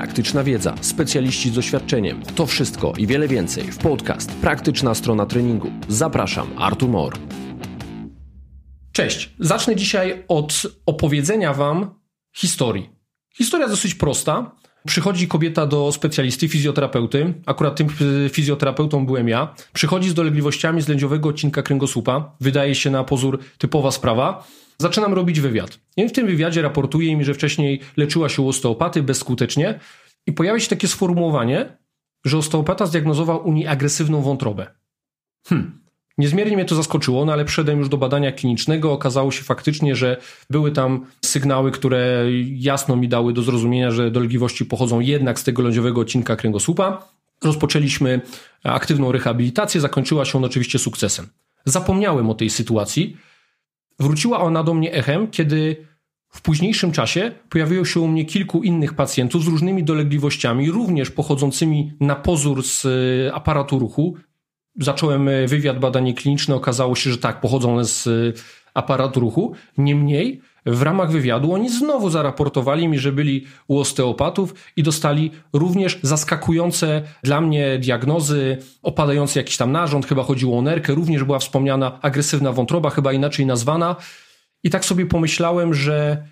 praktyczna wiedza, specjaliści z doświadczeniem. To wszystko i wiele więcej w podcast Praktyczna strona treningu. Zapraszam, Artur Mor. Cześć. Zacznę dzisiaj od opowiedzenia Wam historii. Historia dosyć prosta. Przychodzi kobieta do specjalisty, fizjoterapeuty, akurat tym fizjoterapeutą byłem ja. Przychodzi z dolegliwościami z lędziowego odcinka kręgosłupa. Wydaje się na pozór typowa sprawa. Zaczynam robić wywiad. I w tym wywiadzie raportuje mi, że wcześniej leczyła się osteopaty bezskutecznie i pojawia się takie sformułowanie, że osteopata zdiagnozował u niej agresywną wątrobę. Hmm. Niezmiernie mnie to zaskoczyło, no ale przyszedłem już do badania klinicznego. Okazało się faktycznie, że były tam sygnały, które jasno mi dały do zrozumienia, że dolegliwości pochodzą jednak z tego lędziowego odcinka kręgosłupa. Rozpoczęliśmy aktywną rehabilitację, zakończyła się on oczywiście sukcesem. Zapomniałem o tej sytuacji. Wróciła ona do mnie echem, kiedy w późniejszym czasie pojawiło się u mnie kilku innych pacjentów z różnymi dolegliwościami, również pochodzącymi na pozór z e, aparatu ruchu, zacząłem e, wywiad, badanie kliniczne, okazało się, że tak, pochodzą one z e, aparatu ruchu. Niemniej w ramach wywiadu oni znowu zaraportowali mi, że byli u osteopatów i dostali również zaskakujące dla mnie diagnozy, opadający jakiś tam narząd, chyba chodziło o nerkę, również była wspomniana agresywna wątroba, chyba inaczej nazwana. I tak sobie pomyślałem, że,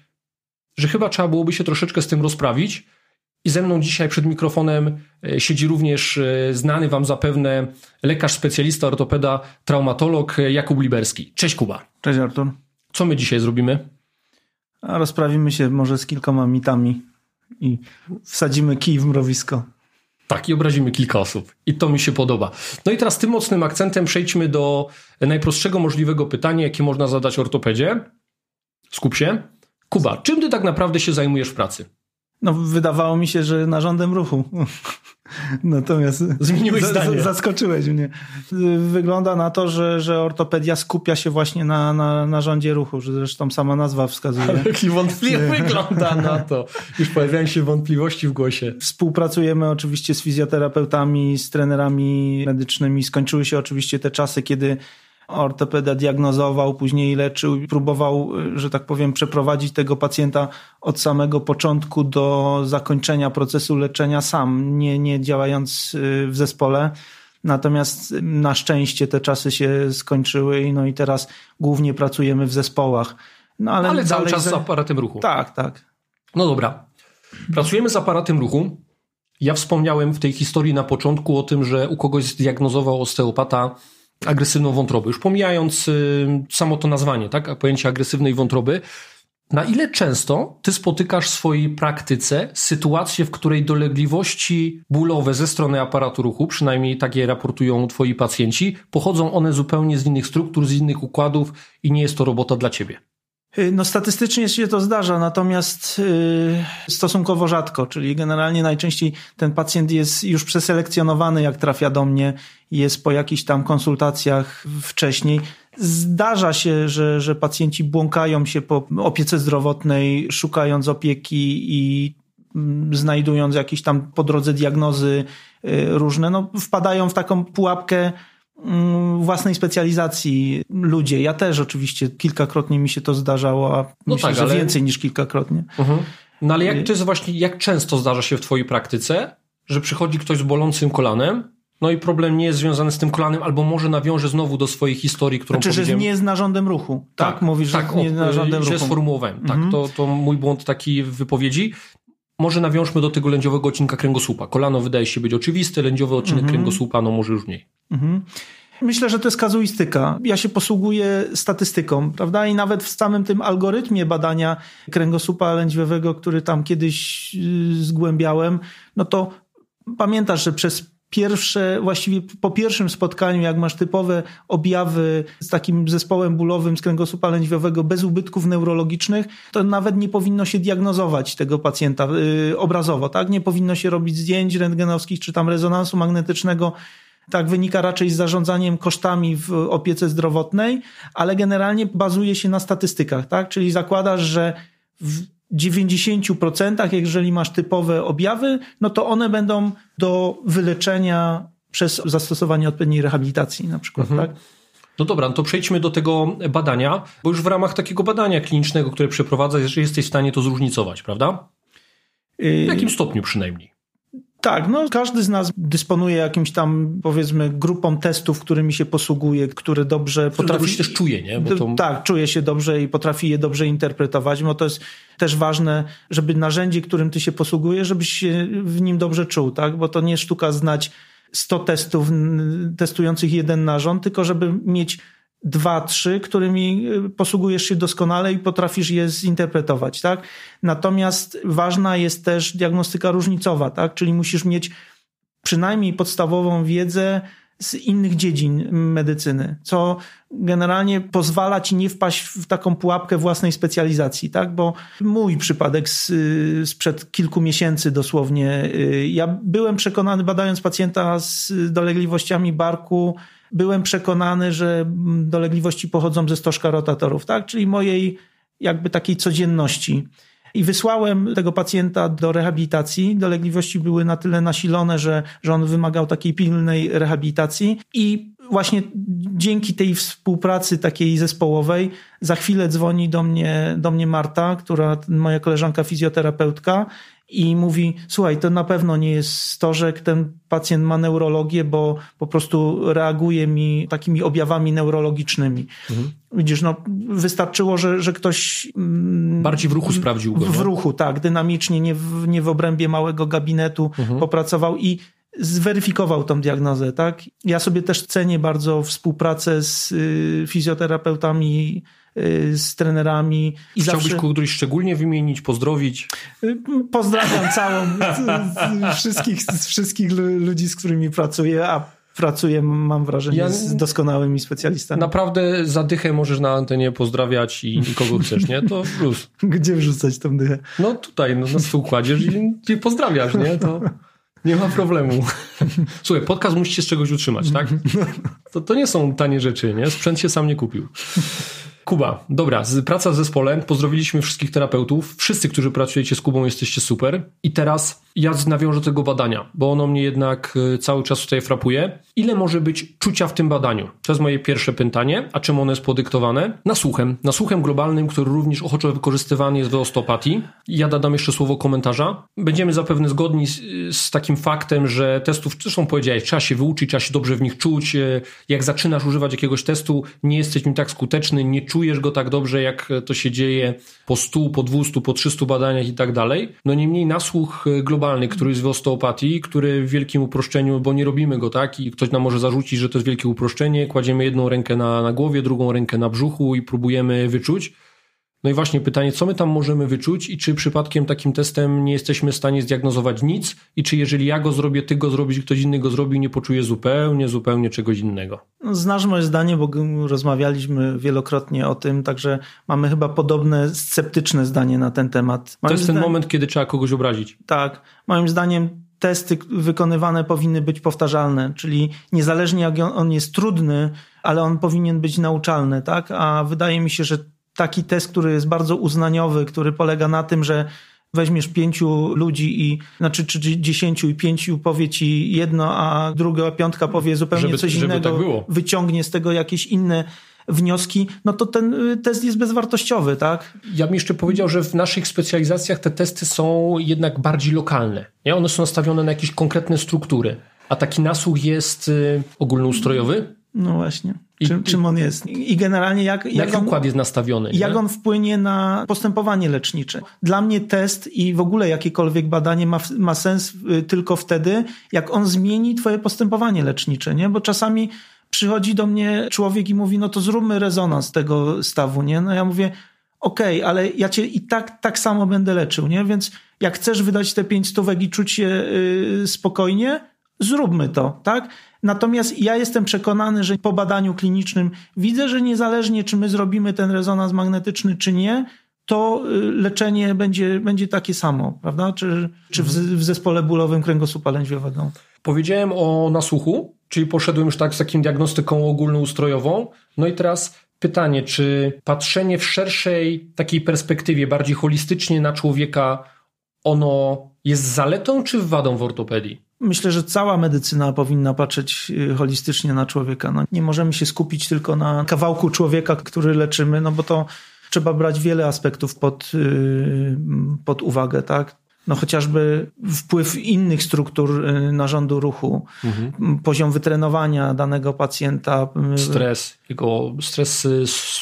że chyba trzeba byłoby się troszeczkę z tym rozprawić. I ze mną dzisiaj przed mikrofonem e, siedzi również e, znany Wam zapewne lekarz specjalista, ortopeda, traumatolog e, Jakub Liberski. Cześć Kuba. Cześć Artur. Co my dzisiaj zrobimy? A rozprawimy się może z kilkoma mitami i wsadzimy kij w mrowisko. Tak, i obrazimy kilka osób. I to mi się podoba. No i teraz tym mocnym akcentem przejdźmy do najprostszego możliwego pytania, jakie można zadać ortopedzie. Skup się. Kuba, czym ty tak naprawdę się zajmujesz w pracy? No, wydawało mi się, że narządem ruchu. Natomiast Zmieniłeś zdanie. zaskoczyłeś mnie. Wygląda na to, że, że ortopedia skupia się właśnie na, na narządzie ruchu, że zresztą sama nazwa wskazuje. Ale jaki wątpliwie wygląda na to. Już pojawiają się wątpliwości w głosie. Współpracujemy oczywiście z fizjoterapeutami, z trenerami medycznymi. Skończyły się oczywiście te czasy, kiedy ortopeda diagnozował, później leczył, próbował, że tak powiem, przeprowadzić tego pacjenta od samego początku do zakończenia procesu leczenia sam, nie, nie działając y, w zespole. Natomiast na szczęście te czasy się skończyły no i teraz głównie pracujemy w zespołach. No ale, ale cały czas z aparatem ruchu. Tak, tak. No dobra. Pracujemy z aparatem ruchu. Ja wspomniałem w tej historii na początku o tym, że u kogoś zdiagnozował osteopata agresywną wątrobę. Już pomijając y, samo to nazwanie, tak, pojęcie agresywnej wątroby, na ile często ty spotykasz w swojej praktyce sytuację, w której dolegliwości bólowe ze strony aparatu ruchu, przynajmniej takie raportują twoi pacjenci, pochodzą one zupełnie z innych struktur, z innych układów i nie jest to robota dla ciebie? Y, no statystycznie się to zdarza, natomiast yy, stosunkowo rzadko, czyli generalnie najczęściej ten pacjent jest już przeselekcjonowany, jak trafia do mnie, jest po jakichś tam konsultacjach wcześniej. Zdarza się, że, że pacjenci błąkają się po opiece zdrowotnej, szukając opieki i mm, znajdując jakieś tam po drodze diagnozy y, różne, no wpadają w taką pułapkę własnej specjalizacji ludzie. Ja też oczywiście kilkakrotnie mi się to zdarzało, a no myślę, tak, że ale... więcej niż kilkakrotnie. Mhm. No ale jak y- to jest właśnie, jak często zdarza się w twojej praktyce, że przychodzi ktoś z bolącym kolanem, no i problem nie jest związany z tym kolanem, albo może nawiąże znowu do swojej historii, którą znaczy, że nie jest narządem ruchu. Tak, tak mówisz, tak, że nie jest narządem ruchu. sformułowałem. Tak, mhm. to, to mój błąd taki w wypowiedzi. Może nawiążmy do tego lędziowego odcinka kręgosłupa. Kolano wydaje się być oczywiste, lędziowy odcinek mhm. kręgosłupa, no może już mniej. Mhm. Myślę, że to jest kazuistyka. Ja się posługuję statystyką, prawda? I nawet w samym tym algorytmie badania kręgosłupa lędźwiowego, który tam kiedyś y, zgłębiałem, no to pamiętasz, że przez pierwsze, właściwie po pierwszym spotkaniu, jak masz typowe objawy z takim zespołem bólowym z kręgosłupa lędźwiowego bez ubytków neurologicznych, to nawet nie powinno się diagnozować tego pacjenta yy, obrazowo, tak? Nie powinno się robić zdjęć rentgenowskich czy tam rezonansu magnetycznego. Tak wynika raczej z zarządzaniem kosztami w opiece zdrowotnej, ale generalnie bazuje się na statystykach, tak? Czyli zakładasz, że w 90%, jeżeli masz typowe objawy, no to one będą do wyleczenia przez zastosowanie odpowiedniej rehabilitacji na przykład, mhm. tak? No dobra, no to przejdźmy do tego badania, bo już w ramach takiego badania klinicznego, które przeprowadzasz, jesteś w stanie to zróżnicować, prawda? W jakim stopniu przynajmniej? Tak, no każdy z nas dysponuje jakimś tam, powiedzmy, grupą testów, którymi się posługuje, które dobrze Który potrafi... dobrze się też czuje, nie? To... Tak, czuje się dobrze i potrafi je dobrze interpretować, bo to jest też ważne, żeby narzędzie, którym ty się posługujesz, żebyś się w nim dobrze czuł, tak? Bo to nie sztuka znać 100 testów testujących jeden narząd, tylko żeby mieć dwa, trzy, którymi y, posługujesz się doskonale i potrafisz je zinterpretować, tak? Natomiast ważna jest też diagnostyka różnicowa, tak? Czyli musisz mieć przynajmniej podstawową wiedzę z innych dziedzin medycyny, co generalnie pozwala ci nie wpaść w taką pułapkę własnej specjalizacji, tak? Bo mój przypadek z, sprzed kilku miesięcy dosłownie, y, ja byłem przekonany, badając pacjenta z dolegliwościami barku, byłem przekonany, że dolegliwości pochodzą ze stożka rotatorów, tak? Czyli mojej jakby takiej codzienności. I wysłałem tego pacjenta do rehabilitacji. Dolegliwości były na tyle nasilone, że, że on wymagał takiej pilnej rehabilitacji. I właśnie dzięki tej współpracy takiej zespołowej, za chwilę dzwoni do mnie, do mnie Marta, która, moja koleżanka fizjoterapeutka, i mówi: Słuchaj, to na pewno nie jest stożek, ten pacjent ma neurologię, bo po prostu reaguje mi takimi objawami neurologicznymi. Mhm. Widzisz, no, wystarczyło, że, że ktoś. Mm, Bardziej w ruchu sprawdził go. W nie? ruchu, tak, dynamicznie, nie w, nie w obrębie małego gabinetu mhm. popracował i zweryfikował tą diagnozę, tak? Ja sobie też cenię bardzo współpracę z y, fizjoterapeutami z trenerami. I Chciałbyś zawsze... kogoś szczególnie wymienić, pozdrowić? Y, pozdrawiam całą, wszystkich, wszystkich ludzi, z którymi pracuję, a pracuję, mam wrażenie, ja... z doskonałymi specjalistami. Naprawdę za dychę możesz na antenie pozdrawiać i kogo chcesz, nie? To plus. Gdzie wrzucać tą dychę? No tutaj, no, na swój kładziesz i pozdrawiasz, nie? To... Nie ma problemu. Słuchaj, podcast musicie z czegoś utrzymać, tak? To, to nie są tanie rzeczy, nie? Sprzęt się sam nie kupił. Kuba, dobra, praca w zespole, pozdrowiliśmy wszystkich terapeutów, wszyscy, którzy pracujecie z Kubą, jesteście super. I teraz ja nawiążę tego badania, bo ono mnie jednak y, cały czas tutaj frapuje. Ile może być czucia w tym badaniu? To jest moje pierwsze pytanie. A czym ono jest podyktowane? Nasłuchem. Nasłuchem globalnym, który również ochoczo wykorzystywany jest w osteopatii. Ja dodam jeszcze słowo komentarza. Będziemy zapewne zgodni z, z takim faktem, że testów, zresztą powiedziałeś, trzeba się wyuczyć, trzeba się dobrze w nich czuć. Y, jak zaczynasz używać jakiegoś testu, nie jesteś nim tak skuteczny, nie czujesz go tak dobrze, jak to się dzieje po 100, po 200, po 300 badaniach i tak dalej. No niemniej nasłuch globalny, który jest w osteopatii, który w wielkim uproszczeniu, bo nie robimy go tak i ktoś nam może zarzucić, że to jest wielkie uproszczenie, kładziemy jedną rękę na, na głowie, drugą rękę na brzuchu i próbujemy wyczuć. No i właśnie pytanie, co my tam możemy wyczuć i czy przypadkiem takim testem nie jesteśmy w stanie zdiagnozować nic i czy jeżeli ja go zrobię, ty go zrobisz, ktoś inny go zrobi, nie poczuje zupełnie, zupełnie czegoś innego. No, znasz moje zdanie, bo rozmawialiśmy wielokrotnie o tym, także mamy chyba podobne sceptyczne zdanie na ten temat. Moim to jest ten moment, kiedy trzeba kogoś obrazić. Tak. Moim zdaniem testy wykonywane powinny być powtarzalne, czyli niezależnie jak on jest trudny, ale on powinien być nauczalny, tak? A wydaje mi się, że taki test, który jest bardzo uznaniowy, który polega na tym, że weźmiesz pięciu ludzi i, znaczy czy dziesięciu i pięciu powie ci jedno, a druga piątka powie zupełnie żeby, coś innego, tak wyciągnie z tego jakieś inne wnioski, no to ten y, test jest bezwartościowy, tak? Ja bym jeszcze powiedział, że w naszych specjalizacjach te testy są jednak bardziej lokalne. Nie? One są nastawione na jakieś konkretne struktury. A taki nasłuch jest y, ogólnoustrojowy, no właśnie. Czym, czym on jest? I generalnie jak. Jak, jak układ jest nastawiony? Jak nie? on wpłynie na postępowanie lecznicze? Dla mnie test i w ogóle jakiekolwiek badanie ma, ma sens y, tylko wtedy, jak on zmieni Twoje postępowanie lecznicze, nie? Bo czasami przychodzi do mnie człowiek i mówi: No to zróbmy rezonans tego stawu, nie? No ja mówię: Okej, okay, ale ja cię i tak, tak samo będę leczył, nie? Więc jak chcesz wydać te pięć stówek i czuć się yy, spokojnie, zróbmy to, tak? Natomiast ja jestem przekonany, że po badaniu klinicznym widzę, że niezależnie czy my zrobimy ten rezonans magnetyczny, czy nie, to y, leczenie będzie, będzie takie samo, prawda? Czy, czy w, w zespole bólowym kręgosłupa lędźwiowego. Powiedziałem o nasłuchu, czyli poszedłem już tak z takim diagnostyką ogólnoustrojową. No i teraz pytanie, czy patrzenie w szerszej takiej perspektywie, bardziej holistycznie na człowieka, ono jest zaletą czy wadą w ortopedii? Myślę, że cała medycyna powinna patrzeć y, holistycznie na człowieka. No, nie możemy się skupić tylko na kawałku człowieka, który leczymy, no bo to trzeba brać wiele aspektów pod, y, pod uwagę, tak? no chociażby wpływ innych struktur y, narządu ruchu, mhm. poziom wytrenowania danego pacjenta. Stres, jego stres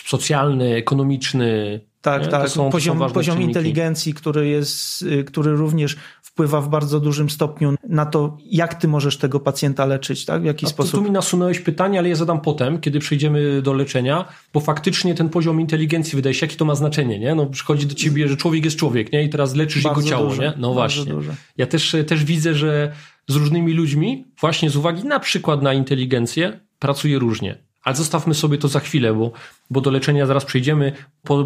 socjalny, ekonomiczny. Tak, tak. Poziom, poziom inteligencji, który jest, który również wpływa w bardzo dużym stopniu na to, jak ty możesz tego pacjenta leczyć, tak? W jaki A sposób. Tu mi nasunąłeś pytanie, ale je zadam potem, kiedy przejdziemy do leczenia, bo faktycznie ten poziom inteligencji wydaje się, jakie to ma znaczenie, nie? No przychodzi do ciebie, że człowiek jest człowiek, nie? I teraz leczysz bardzo jego ciało, duże, nie? No właśnie. Duże. Ja też, też widzę, że z różnymi ludźmi, właśnie z uwagi na przykład na inteligencję, pracuje różnie. Ale zostawmy sobie to za chwilę, bo, bo do leczenia zaraz przejdziemy.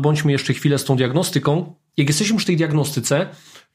Bądźmy jeszcze chwilę z tą diagnostyką. Jak jesteśmy przy tej diagnostyce,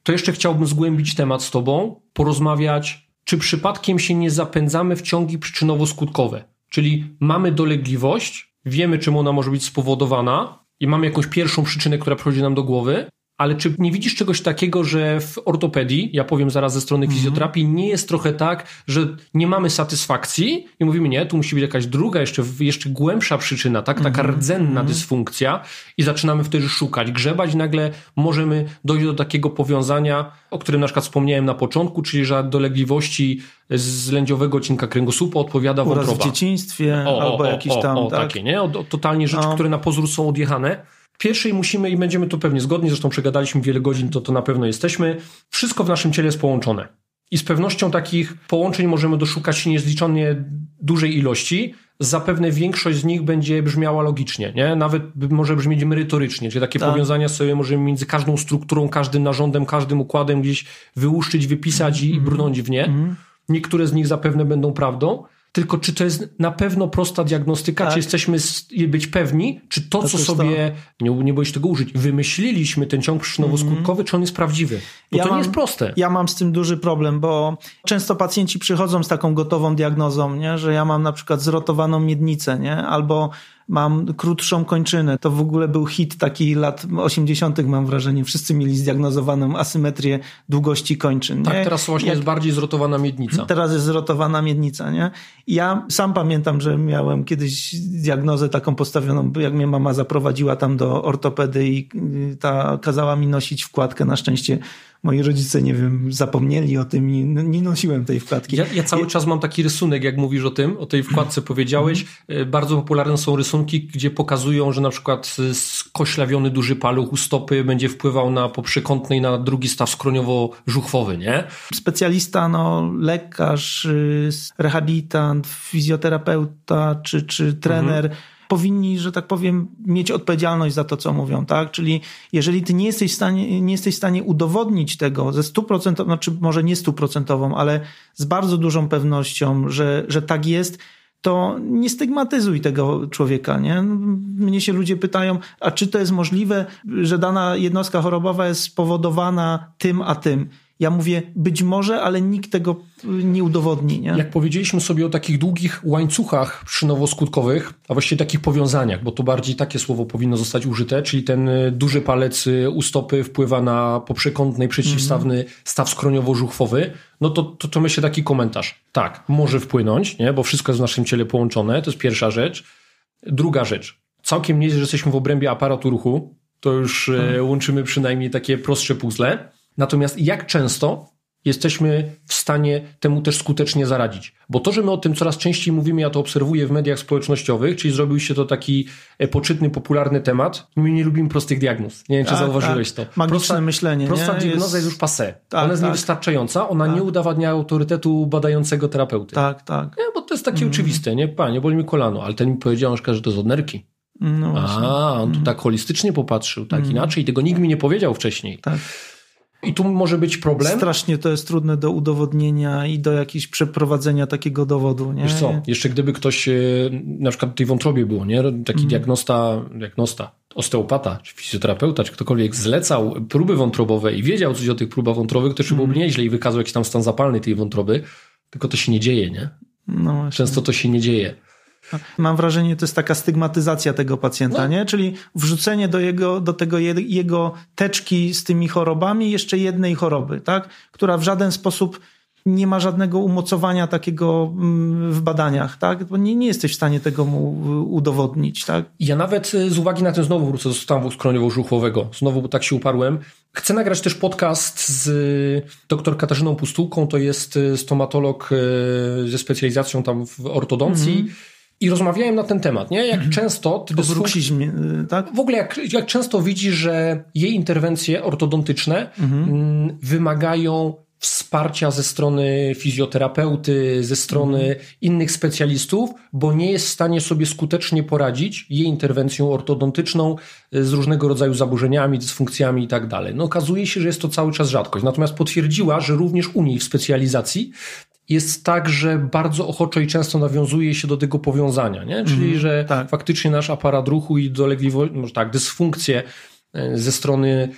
to jeszcze chciałbym zgłębić temat z Tobą, porozmawiać, czy przypadkiem się nie zapędzamy w ciągi przyczynowo-skutkowe. Czyli mamy dolegliwość, wiemy, czym ona może być spowodowana i mamy jakąś pierwszą przyczynę, która przychodzi nam do głowy, ale czy nie widzisz czegoś takiego, że w ortopedii, ja powiem zaraz ze strony mhm. fizjoterapii, nie jest trochę tak, że nie mamy satysfakcji i mówimy, nie, tu musi być jakaś druga, jeszcze, jeszcze głębsza przyczyna, tak? Taka mhm. rdzenna mhm. dysfunkcja i zaczynamy wtedy szukać, grzebać i nagle możemy dojść do takiego powiązania, o którym na przykład wspomniałem na początku, czyli że dolegliwości z lędziowego odcinka kręgosłupa odpowiada Uraz wątroba. w dzieciństwie o, albo o, jakiś tam, o, tak? takie, nie? O, totalnie rzeczy, no. które na pozór są odjechane Pierwszej musimy i będziemy tu pewnie zgodni, zresztą przegadaliśmy wiele godzin, to to na pewno jesteśmy. Wszystko w naszym ciele jest połączone. I z pewnością takich połączeń możemy doszukać niezliczonie dużej ilości. Zapewne większość z nich będzie brzmiała logicznie, nie? Nawet może brzmieć merytorycznie, czyli takie tak. powiązania sobie możemy między każdą strukturą, każdym narządem, każdym układem gdzieś wyłuszczyć, wypisać i, mm -hmm. brnąć w nie. Mm -hmm. Niektóre z nich zapewne będą prawdą, tylko czy to jest na pewno prosta diagnostyka, tak. czy jesteśmy być pewni, czy to, to co sobie, to. nie, nie boisz tego użyć, wymyśliliśmy ten ciąg przyczynowo-skutkowy, mm -hmm. czy on jest prawdziwy? Bo ja to mam, nie jest proste. Ja mam z tym duży problem, bo często pacjenci przychodzą z taką gotową diagnozą, nie? że ja mam na przykład zrotowaną miednicę, nie? albo mam krótszą kończynę. To w ogóle był hit taki lat 80., mam wrażenie. Wszyscy mieli zdiagnozowaną asymetrię długości kończyn. Tak, nie? teraz właśnie Jak... jest bardziej zrotowana miednica. Teraz jest zrotowana miednica, nie? Ja sam pamiętam, że miałem kiedyś diagnozę taką postawioną, jak mnie mama zaprowadziła tam do ortopedy i y, ta kazała mi nosić wkładkę. Na szczęście moi rodzice, nie wiem, zapomnieli o tym i nie nosiłem tej wkładki. Ja, ja cały czas mam taki rysunek, jak mówisz o tym, o tej wkładce powiedziałeś. Mhm. Bardzo popularne są rysunki, gdzie pokazują, że na przykład skoślawiony duży paluch u stopy będzie wpływał na poprzekątny i na drugi staw skroniowo-żuchwowy, nie? Specjalista, no, lekarz, y, rehabilitant, fizjoterapeuta czy, czy trener mhm powinni, że tak powiem, mieć odpowiedzialność za to, co mówią, tak? Czyli jeżeli ty nie jesteś w stanie, nie jesteś w stanie udowodnić tego ze stuprocentową, znaczy może nie stuprocentową, ale z bardzo dużą pewnością, że, że tak jest, to nie stygmatyzuj tego człowieka, nie? Mnie się ludzie pytają, a czy to jest możliwe, że dana jednostka chorobowa jest spowodowana tym, a tym? Ja mówię, być może, ale nikt tego nie udowodni. Nie? Jak powiedzieliśmy sobie o takich długich łańcuchach przynowo-skutkowych, a właściwie takich powiązaniach, bo to bardziej takie słowo powinno zostać użyte, czyli ten y, duży palec y, u stopy wpływa na poprzekątny przeciwstawny mm -hmm. staw skroniowo-żuchwowy, no to, to, to myślę taki komentarz. Tak, może wpłynąć, nie? bo wszystko jest w naszym ciele połączone, to jest pierwsza rzecz. Druga rzecz, całkiem nie jest, że jesteśmy w obrębie aparatu ruchu, to już hmm. łączymy przynajmniej takie prostsze puzzle. Natomiast jak często jesteśmy w stanie temu też skutecznie zaradzić. Bo to, że my o tym coraz częściej mówimy, ja to obserwuję w mediach społecznościowych, czyli zrobił się to taki e, poczytny, popularny temat. My nie lubimy prostych diagnoz. Nie wiem, czy tak, zauważyłeś tak. to. Magiczne prosta, myślenie. Prosta nie? diagnoza jest... jest już passé. Tak, ona jest tak. niewystarczająca, ona tak. nie udowadnia autorytetu badającego terapeuty. Tak, tak. Nie, bo to jest takie mm. oczywiste, nie? Panie, boli mi kolano, ale ten mi powiedział, że to jest od nerki. No A, on tu mm. tak holistycznie popatrzył, tak mm. inaczej. Tego nikt mi nie powiedział wcześniej. Tak. I tu może być problem. Strasznie to jest trudne do udowodnienia i do jakiegoś przeprowadzenia takiego dowodu. Nie? Wiesz co, jeszcze gdyby ktoś, e, na przykład w tej wątrobie było, nie? taki mm. diagnosta, diagnosta, osteopata, czy fizjoterapeuta, czy ktokolwiek zlecał próby wątrobowe i wiedział coś o tych próbach wątrowych, to jeszcze byłoby mm. nieźle i wykazał jakiś tam stan zapalny tej wątroby, tylko to się nie dzieje, nie? No Często to się nie dzieje. Mam wrażenie, to jest taka stygmatyzacja tego pacjenta, no. nie? Czyli wrzucenie do jego, do tego jego teczki z tymi chorobami jeszcze jednej choroby, tak? Która w żaden sposób nie ma żadnego umocowania takiego mm, w badaniach, tak? Bo nie, nie jesteś w stanie tego mu udowodnić, tak? Ja nawet y, z uwagi na ten znowu wrócę do stanu skroniowo-żuchwowego. Znowu, bo tak się uparłem. Chcę nagrać też podcast z dr Katarzyną Pustułką, to jest y, stomatolog y, ze specjalizacją tam w ortodoncji. -hmm. I rozmawiałem na ten temat, nie? Jak mm -hmm. często ty dysfunk... tak? W ogóle jak, jak często widzi, że jej interwencje ortodontyczne mm -hmm. wymagają wsparcia ze strony fizjoterapeuty, ze strony mhm. innych specjalistów, bo nie jest w stanie sobie skutecznie poradzić jej interwencją ortodontyczną e, z różnego rodzaju zaburzeniami, dysfunkcjami i tak dalej. No okazuje się, że jest to cały czas rzadkość. Natomiast potwierdziła, że również u niej w specjalizacji jest tak, że bardzo ochoczo i często nawiązuje się do tego powiązania, nie? czyli mm, że tak. faktycznie nasz aparat ruchu i dolegliwości, może tak, dysfunkcje E, ze strony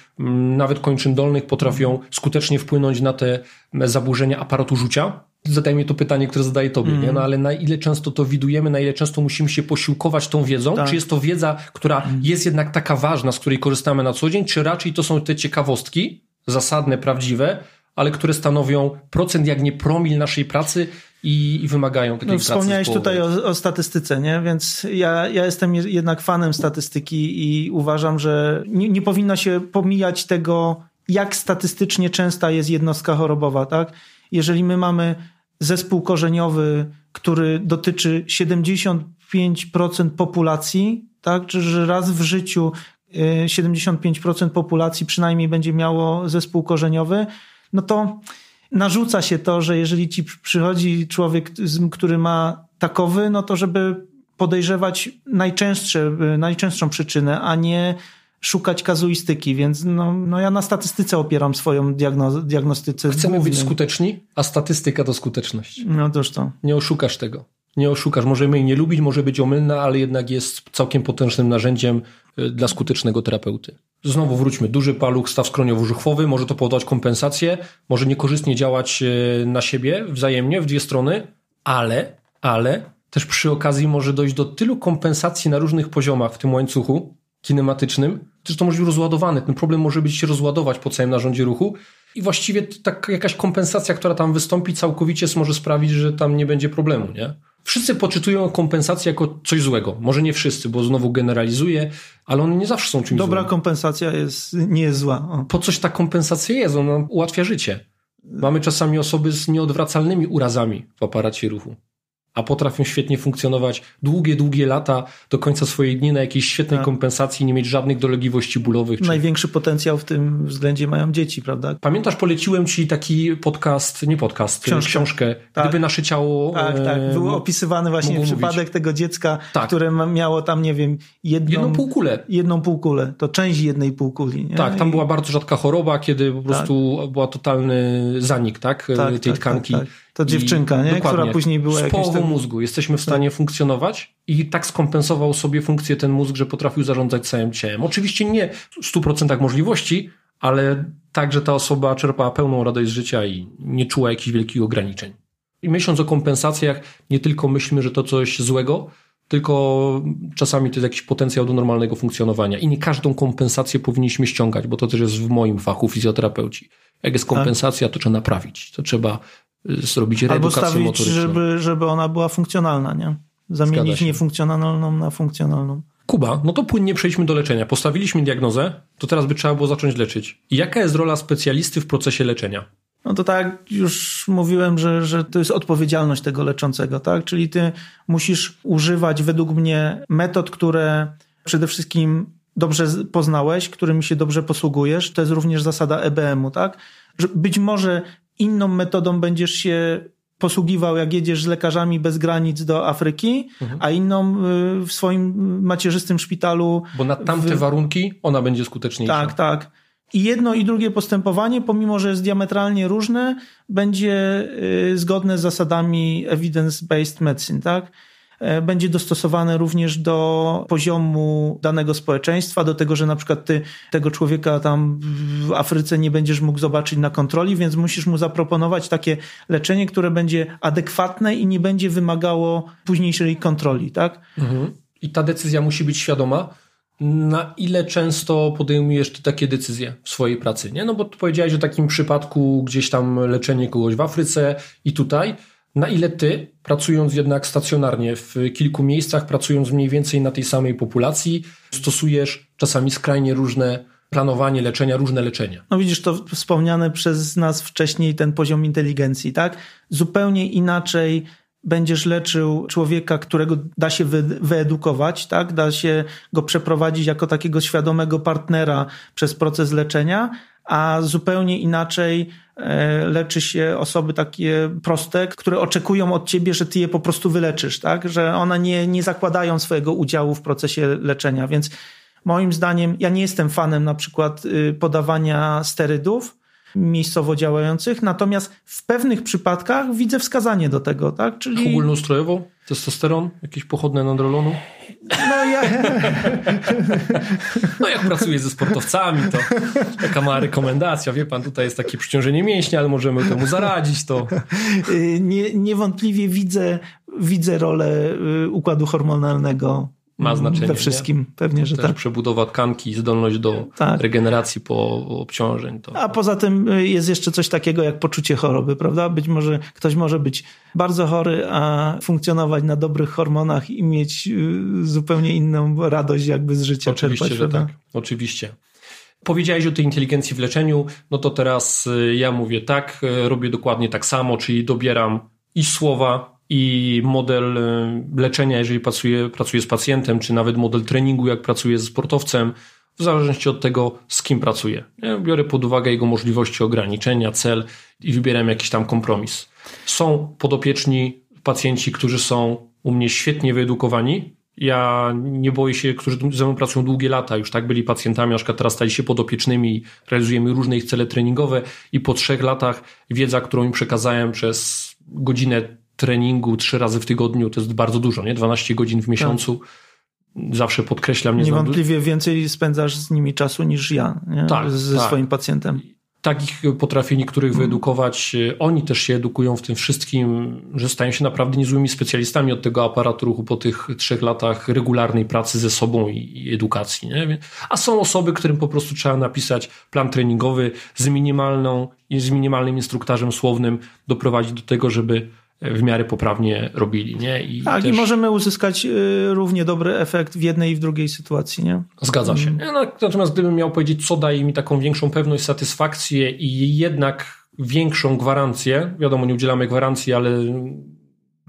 nawet kończyn dolnych potrafią skutecznie wpłynąć na te zaburzenia aparatu rzucia. Zadajmy to pytanie, które zadaję tobie, mm. nie? No ale na ile często to widujemy, na ile często musimy się posiłkować tą wiedzą? Tak. Czy jest to wiedza, która mm. jest jednak taka ważna, z której korzystamy na co dzień, czy raczej to są te ciekawostki, zasadne, prawdziwe, ale które stanowią procent, jak nie promil naszej pracy i, i wymagają takiej no, Wspomniałeś tutaj o, o, statystyce, nie? więc ja, ja jestem jednak fanem statystyki i uważam, że nie, nie powinno się pomijać tego, jak statystycznie częsta jest jednostka chorobowa. Tak? Jeżeli my mamy zespół korzeniowy, który dotyczy 75% populacji, tak? czy że raz w życiu 75% y, populacji przynajmniej będzie miało zespół korzeniowy, no to narzuca się to, że jeżeli ci przychodzi człowiek, który ma takowy, no to żeby podejrzewać najczęstsze, najczęstszą przyczynę, a nie szukać kazuistyki, więc no, no ja na statystyce opieram swoją diagnoz, diagnostyce. Chcemy być skuteczni, a statystyka to skuteczność. No toż to. Nie oszukasz tego. Nie oszukasz. Możemy jej nie lubić, może być omylna, ale jednak jest całkiem potężnym narzędziem y, dla skutecznego terapeuty. Znowu wróćmy, duży paluch, staw skroniowo-żuchwowy, może to powodować kompensację, może niekorzystnie działać e, na siebie wzajemnie, w dwie strony, ale, ale też przy okazji może dojść do tylu kompensacji na różnych poziomach w tym łańcuchu kinematycznym, że to może być rozładowany. Ten problem może być się rozładować po całym narządzie ruchu. I właściwie tak jakaś kompensacja, która tam wystąpi całkowicie może sprawić, że tam nie będzie problemu, nie? Wszyscy poczytują kompensację jako coś złego. Może nie wszyscy, bo znowu generalizuję, ale one nie zawsze są czymś Dobra złym. kompensacja jest, nie jest zła. O. Po coś ta kompensacja jest, ona ułatwia życie. Mamy czasami osoby z nieodwracalnymi urazami w aparacie ruchu a potrafią świetnie funkcjonować długie, długie lata do końca swojej dni na jakiejś świetnej tak. kompensacji, nie mieć żadnych dolegliwości bólowych. Czy... Największy potencjał w tym względzie mają dzieci, prawda? Pamiętasz, poleciłem ci taki podcast, nie podcast, książkę, książkę tak. Gdyby nasze ciało... Tak, tak. E, Był opisywany właśnie przypadek mówić. tego dziecka, tak. które miało tam, nie wiem, jedną... Jedną półkulę. Jedną półkulę. To część jednej półkuli. Nie? Tak, tam I... była bardzo rzadka choroba, kiedy po prostu tak. była totalny zanik, tak? tak tej tak, To dziewczynka, nie? która później była z połową mózgu. Jesteśmy w stanie tak. funkcjonować i tak skompensował sobie funkcję ten mózg, że potrafił zarządzać całym ciałem. Oczywiście nie w 100% możliwości, ale tak, że ta osoba czerpała pełną radość z życia i nie czuła jakichś wielkich ograniczeń. I myśląc o kompensacjach, nie tylko myślmy, że to coś złego, tylko czasami to jest jakiś potencjał do normalnego funkcjonowania. I nie każdą kompensację powinniśmy ściągać, bo to też jest w moim fachu fizjoterapeuci. Jak jest tak. kompensacja, to trzeba naprawić. To trzeba zrobić redukację Albo stawić, motoryczną. żeby, żeby ona była funkcjonalna, nie? Zamienić niefunkcjonalną na funkcjonalną. Kuba, no to płynnie przejdźmy do leczenia. Postawiliśmy diagnozę, to teraz by trzeba było zacząć leczyć. I jaka jest rola specjalisty w procesie leczenia? No to tak, już mówiłem, że, że to jest odpowiedzialność tego leczącego, tak? Czyli ty musisz używać według mnie metod, które przede wszystkim dobrze poznałeś, którymi się dobrze posługujesz. To jest również zasada EBM-u, tak? Że być może inną metodą będziesz się posługiwał, jak jedziesz z lekarzami bez granic do Afryki, mhm. a inną y, w swoim macierzystym szpitalu. Bo na tamte w... warunki ona będzie skuteczniejsza. Tak, tak. I jedno i drugie postępowanie, pomimo że jest diametralnie różne, będzie y, zgodne z zasadami evidence-based medicine, tak? E, będzie dostosowane również do poziomu danego społeczeństwa, do tego, że na przykład ty tego człowieka tam w Afryce nie będziesz mógł zobaczyć na kontroli, więc musisz mu zaproponować takie leczenie, które będzie adekwatne i nie będzie wymagało późniejszej kontroli, tak? Mhm. I ta decyzja musi być świadoma, Na ile często podejmujesz ty takie decyzje w swojej pracy? Nie? No bo powiedziałeś o takim przypadku gdzieś tam leczenie kogoś w Afryce i tutaj. Na ile ty, pracując jednak stacjonarnie w kilku miejscach, pracując mniej więcej na tej samej populacji, stosujesz czasami skrajnie różne planowanie leczenia, różne leczenia. No widzisz, to wspomniane przez nas wcześniej ten poziom inteligencji, tak? Zupełnie inaczej będziesz leczył człowieka, którego da się wyedukować, tak? Da się go przeprowadzić jako takiego świadomego partnera przez proces leczenia, a zupełnie inaczej e, leczy się osoby takie proste, które oczekują od ciebie, że ty je po prostu wyleczysz, tak? Że one nie, nie zakładają swojego udziału w procesie leczenia, więc moim zdaniem ja nie jestem fanem na przykład y, podawania sterydów, miejscowo działających, natomiast w pewnych przypadkach widzę wskazanie do tego, tak? Czyli... Ogólnoustrojowo? Testosteron? Jakieś pochodne nandrolonu? No ja... no jak pracuję ze sportowcami, to taka mała rekomendacja, wie pan, tutaj jest takie przyciążenie mięśnia, ale możemy temu zaradzić, to... Nie, niewątpliwie widzę, widzę rolę y, układu hormonalnego ma znaczenie. We wszystkim, nie? pewnie, że tak. przebudowa tkanki, zdolność do tak. regeneracji po obciążeń. To... A poza tym y, jest jeszcze coś takiego jak poczucie choroby, prawda? Być może ktoś może być bardzo chory, a funkcjonować na dobrych hormonach i mieć y, zupełnie inną radość jakby z życia Oczywiście, czerpać, że tak. Oczywiście. Powiedziałeś o tej inteligencji w leczeniu, no to teraz y, ja mówię tak, robię dokładnie tak samo, czyli dobieram i słowa, i model e, leczenia, jeżeli pracuję, pracuję z pacjentem, czy nawet model treningu, jak pracuję ze sportowcem, w zależności od tego, z kim pracuję. Ja biorę pod uwagę jego możliwości ograniczenia, cel i wybieram jakiś tam kompromis. Są podopieczni pacjenci, którzy są u mnie świetnie wyedukowani. Ja nie boję się, którzy ze mną pracują długie lata, już tak byli pacjentami, na przykład teraz stali się podopiecznymi, realizujemy różne ich cele treningowe i po trzech latach wiedza, którą im przekazałem przez godzinę treningu trzy razy w tygodniu to jest bardzo dużo, nie? 12 godzin w miesiącu. Tak. Zawsze podkreślam. Nie Niewątpliwie znam... więcej spędzasz z nimi czasu niż ja, nie? Tak, ze tak. swoim pacjentem. Takich potrafię niektórych mm. wyedukować. Oni też się edukują w tym wszystkim, że stają się naprawdę niezłymi specjalistami od tego aparatu ruchu po tych trzech latach regularnej pracy ze sobą i edukacji. Nie? A są osoby, którym po prostu trzeba napisać plan treningowy z minimalną, z minimalnym instruktarzem słownym, doprowadzić do tego, żeby w miarę poprawnie robili. Nie? I tak, też... i możemy uzyskać y, równie dobry efekt w jednej i w drugiej sytuacji. Nie? Zgadza się. Mm. No, natomiast gdybym miał powiedzieć, co daje mi taką większą pewność, satysfakcję i jednak większą gwarancję, wiadomo, nie udzielamy gwarancji, ale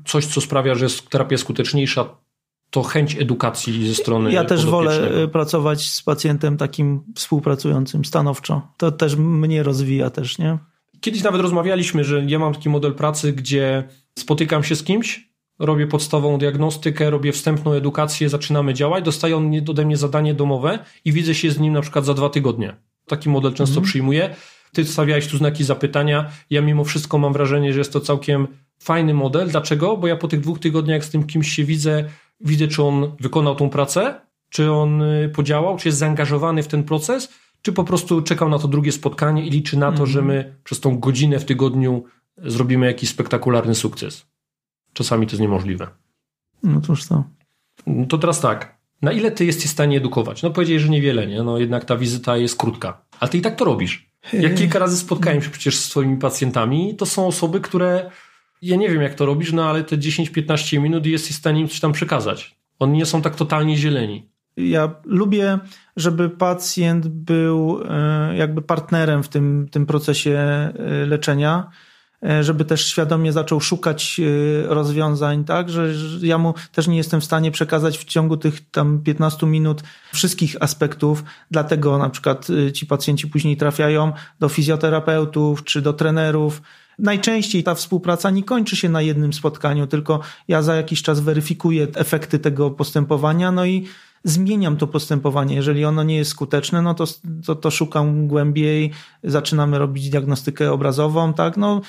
coś, co sprawia, że terapia jest skuteczniejsza, to chęć edukacji ze strony. Ja też wolę y, pracować z pacjentem takim współpracującym stanowczo. To też mnie rozwija też, nie? Kiedyś nawet rozmawialiśmy, że ja mam taki model pracy, gdzie spotykam się z kimś, robię podstawową diagnostykę, robię wstępną edukację, zaczynamy działać, dostaje on ode mnie zadanie domowe i widzę się z nim na przykład za dwa tygodnie. Taki model często mm. przyjmuję. Ty stawiałeś tu znaki zapytania. Ja mimo wszystko mam wrażenie, że jest to całkiem fajny model. Dlaczego? Bo ja po tych dwóch tygodniach z tym kimś się widzę, widzę, czy on wykonał tą pracę, czy on y, podziałał, czy jest zaangażowany w ten proces czy po prostu czekał na to drugie spotkanie i liczy na to, że my mhm. przez tą godzinę w tygodniu zrobimy jakiś spektakularny sukces. Czasami to jest niemożliwe. No cóż to. No to teraz tak. Na ile ty jesteś w stanie edukować? No powiedzieli, że niewiele, nie? No jednak ta wizyta jest krótka. Ale ty i tak to robisz. Jak kilka razy spotkałem się przecież z twoimi pacjentami, to są osoby, które ja nie wiem jak to robisz, no ale te 10-15 minut jesteś w stanie im coś tam przekazać. Oni nie są tak totalnie zieleni. Ja lubię, żeby pacjent był e, jakby partnerem w tym, tym procesie e, leczenia, e, żeby też świadomie zaczął szukać rozwiązań, tak, że ja mu też nie jestem w stanie przekazać w ciągu tych tam 15 minut wszystkich aspektów, dlatego na przykład ci pacjenci później trafiają do fizjoterapeutów czy do trenerów, Najczęściej ta współpraca nie kończy się na jednym spotkaniu, tylko ja za jakiś czas weryfikuję efekty tego postępowania, no i zmieniam to postępowanie. Jeżeli ono nie jest skuteczne, no to, to, to szukam głębiej, zaczynamy robić diagnostykę obrazową, tak, no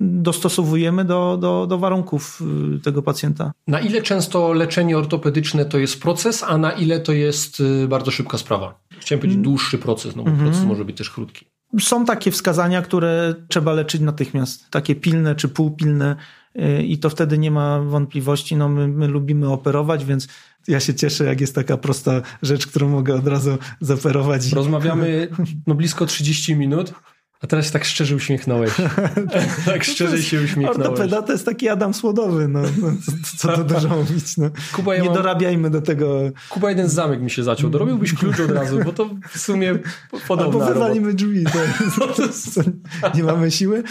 dostosowujemy do, do, do warunków y, tego pacjenta. Na ile często leczenie ortopedyczne to jest proces, a na ile to jest y, bardzo szybka sprawa? Chciałem powiedzieć mm. dłuższy proces, no bo mm -hmm. proces może być też krótki. Są takie wskazania, które trzeba leczyć natychmiast, takie pilne czy półpilne y, i to wtedy nie ma wątpliwości. No my, my lubimy operować, więc Ja się cieszę, jak jest taka prosta rzecz, którą mogę od razu zaoferować. Rozmawiamy no blisko 30 minut, a teraz się tak szczerze uśmiechnąłeś. tak szczerze się uśmiechnąłeś. Ortopeda to jest taki Adam Słodowy, no, no co, co to dużo mówić. No. Kuba, ja Nie mam... dorabiajmy do tego. Kuba jeden zamek mi się zaciął. Dorobiłbyś klucz od razu, bo to w sumie podobna Albo wywalimy drzwi. To, to, nie mamy siły?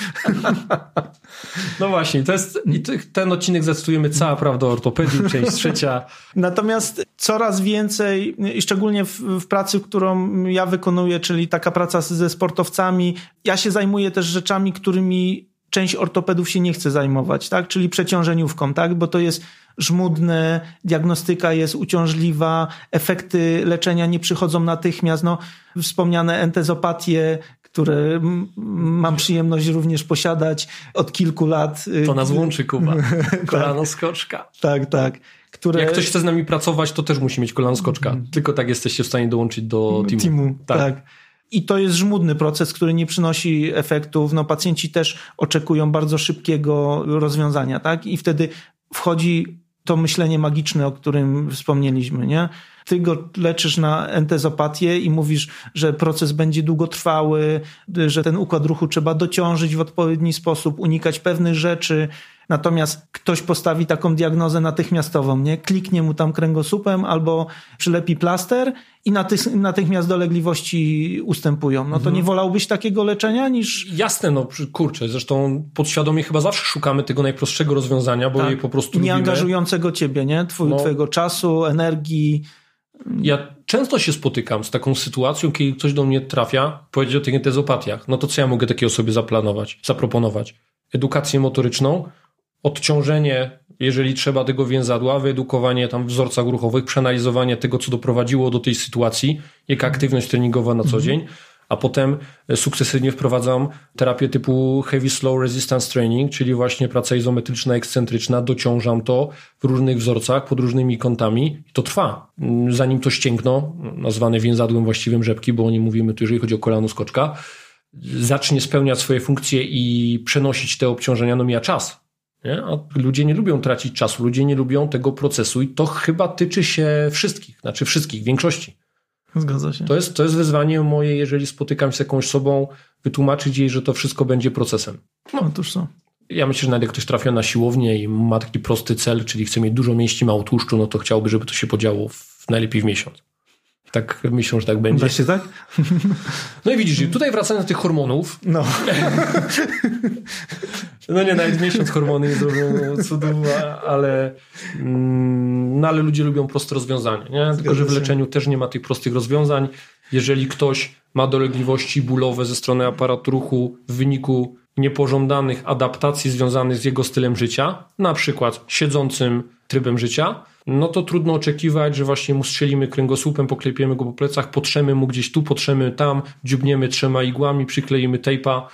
no właśnie, to jest, i ten odcinek zdecydujemy cała prawda o ortopedii, część trzecia. Natomiast coraz więcej, i szczególnie w, w pracy, którą ja wykonuję, czyli taka praca ze sportowcami, ja się zajmuję też rzeczami, którymi część ortopedów się nie chce zajmować, tak? Czyli przeciążeniówką, tak? Bo to jest żmudne, diagnostyka jest uciążliwa, efekty leczenia nie przychodzą natychmiast. No, wspomniane entezopatie, które mam przyjemność również posiadać od kilku lat. To nas łączy, Kuba. Kolano skoczka. tak, tak. Które... Jak ktoś chce z nami pracować, to też musi mieć kolano skoczka. Mhm. Tylko tak jesteście w stanie dołączyć do teamu. teamu tak. tak. I to jest żmudny proces, który nie przynosi efektów. No, pacjenci też oczekują bardzo szybkiego rozwiązania, tak? I wtedy wchodzi to myślenie magiczne, o którym wspomnieliśmy, nie? Ty go leczysz na entezopatię i mówisz, że proces będzie długotrwały, że ten układ ruchu trzeba dociążyć w odpowiedni sposób, unikać pewnych rzeczy, Natomiast ktoś postawi taką diagnozę natychmiastową, nie? Kliknie mu tam kręgosłupem albo przylepi plaster i natych, natychmiast dolegliwości ustępują. No to mhm. nie wolałbyś takiego leczenia niż... Jasne, no kurczę, zresztą podświadomie chyba zawsze szukamy tego najprostszego rozwiązania, bo tak. je po prostu Nie lubimy. angażującego ciebie, nie? Twój, no. Twojego czasu, energii. Ja często się spotykam z taką sytuacją, kiedy ktoś do mnie trafia, powiedzieć o tych entezopatiach. No to co ja mogę takiej osobie zaplanować, zaproponować? Edukację motoryczną, odciążenie, jeżeli trzeba tego więzadła, wyedukowanie tam wzorcach ruchowych, przeanalizowanie tego, co doprowadziło do tej sytuacji, jaka aktywność treningowa na co mhm. dzień, a potem sukcesywnie wprowadzam terapię typu heavy slow resistance training, czyli właśnie praca izometryczna, ekscentryczna, dociążam to w różnych wzorcach, pod różnymi kątami i to trwa. Zanim to ścięgno, nazwane więzadłem właściwym rzepki, bo o nim mówimy tu, jeżeli chodzi o kolano skoczka, zacznie spełniać swoje funkcje i przenosić te obciążenia, no mija czas nie? A ludzie nie lubią tracić czasu, ludzie nie lubią tego procesu i to chyba tyczy się wszystkich, znaczy wszystkich, większości. Zgadza się. To jest, to jest wyzwanie moje, jeżeli spotykam się z jakąś osobą, wytłumaczyć jej, że to wszystko będzie procesem. No, Otóż co. Ja myślę, że nawet jak ktoś trafia na siłownię i ma taki prosty cel, czyli chce mieć dużo mięśni, mało tłuszczu, no to chciałby, żeby to się podziało w, najlepiej w miesiąc. Tak myślą, że tak będzie. się tak? No i widzisz, tutaj wracając do tych hormonów. No. No nie, nawet miesiąc hormony nie zrobią cudów, ale, mm, no ale ludzie lubią proste rozwiązania. Nie? Tylko, że w leczeniu też nie ma tych prostych rozwiązań. Jeżeli ktoś ma dolegliwości bólowe ze strony aparatu ruchu w wyniku niepożądanych adaptacji związanych z jego stylem życia, na przykład siedzącym trybem życia, no to trudno oczekiwać, że właśnie mu strzelimy kręgosłupem, poklepiemy go po plecach, potrzemy mu gdzieś tu, potrzemy tam, dziubniemy trzema igłami, przykleimy tejpa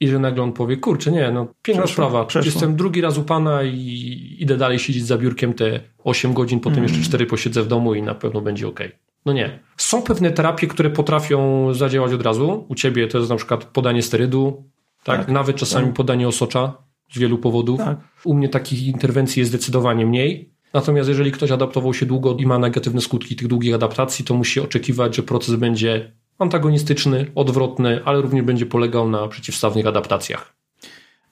i że nagle on powie, kurczę, nie, no piękna przeszło, sprawa, przeszło. jestem drugi raz u pana i idę dalej siedzieć za biurkiem te 8 godzin, potem mm. jeszcze 4 posiedzę w domu i na pewno będzie ok. No nie. Są pewne terapie, które potrafią zadziałać od razu. U ciebie to jest na przykład podanie sterydu, tak? tak Nawet czasami tak. podanie osocza z wielu powodów. Tak. U mnie takich interwencji jest zdecydowanie mniej. Natomiast jeżeli ktoś adaptował się długo i ma negatywne skutki tych długich adaptacji, to musi oczekiwać, że proces będzie antagonistyczny, odwrotny, ale również będzie polegał na przeciwstawnych adaptacjach.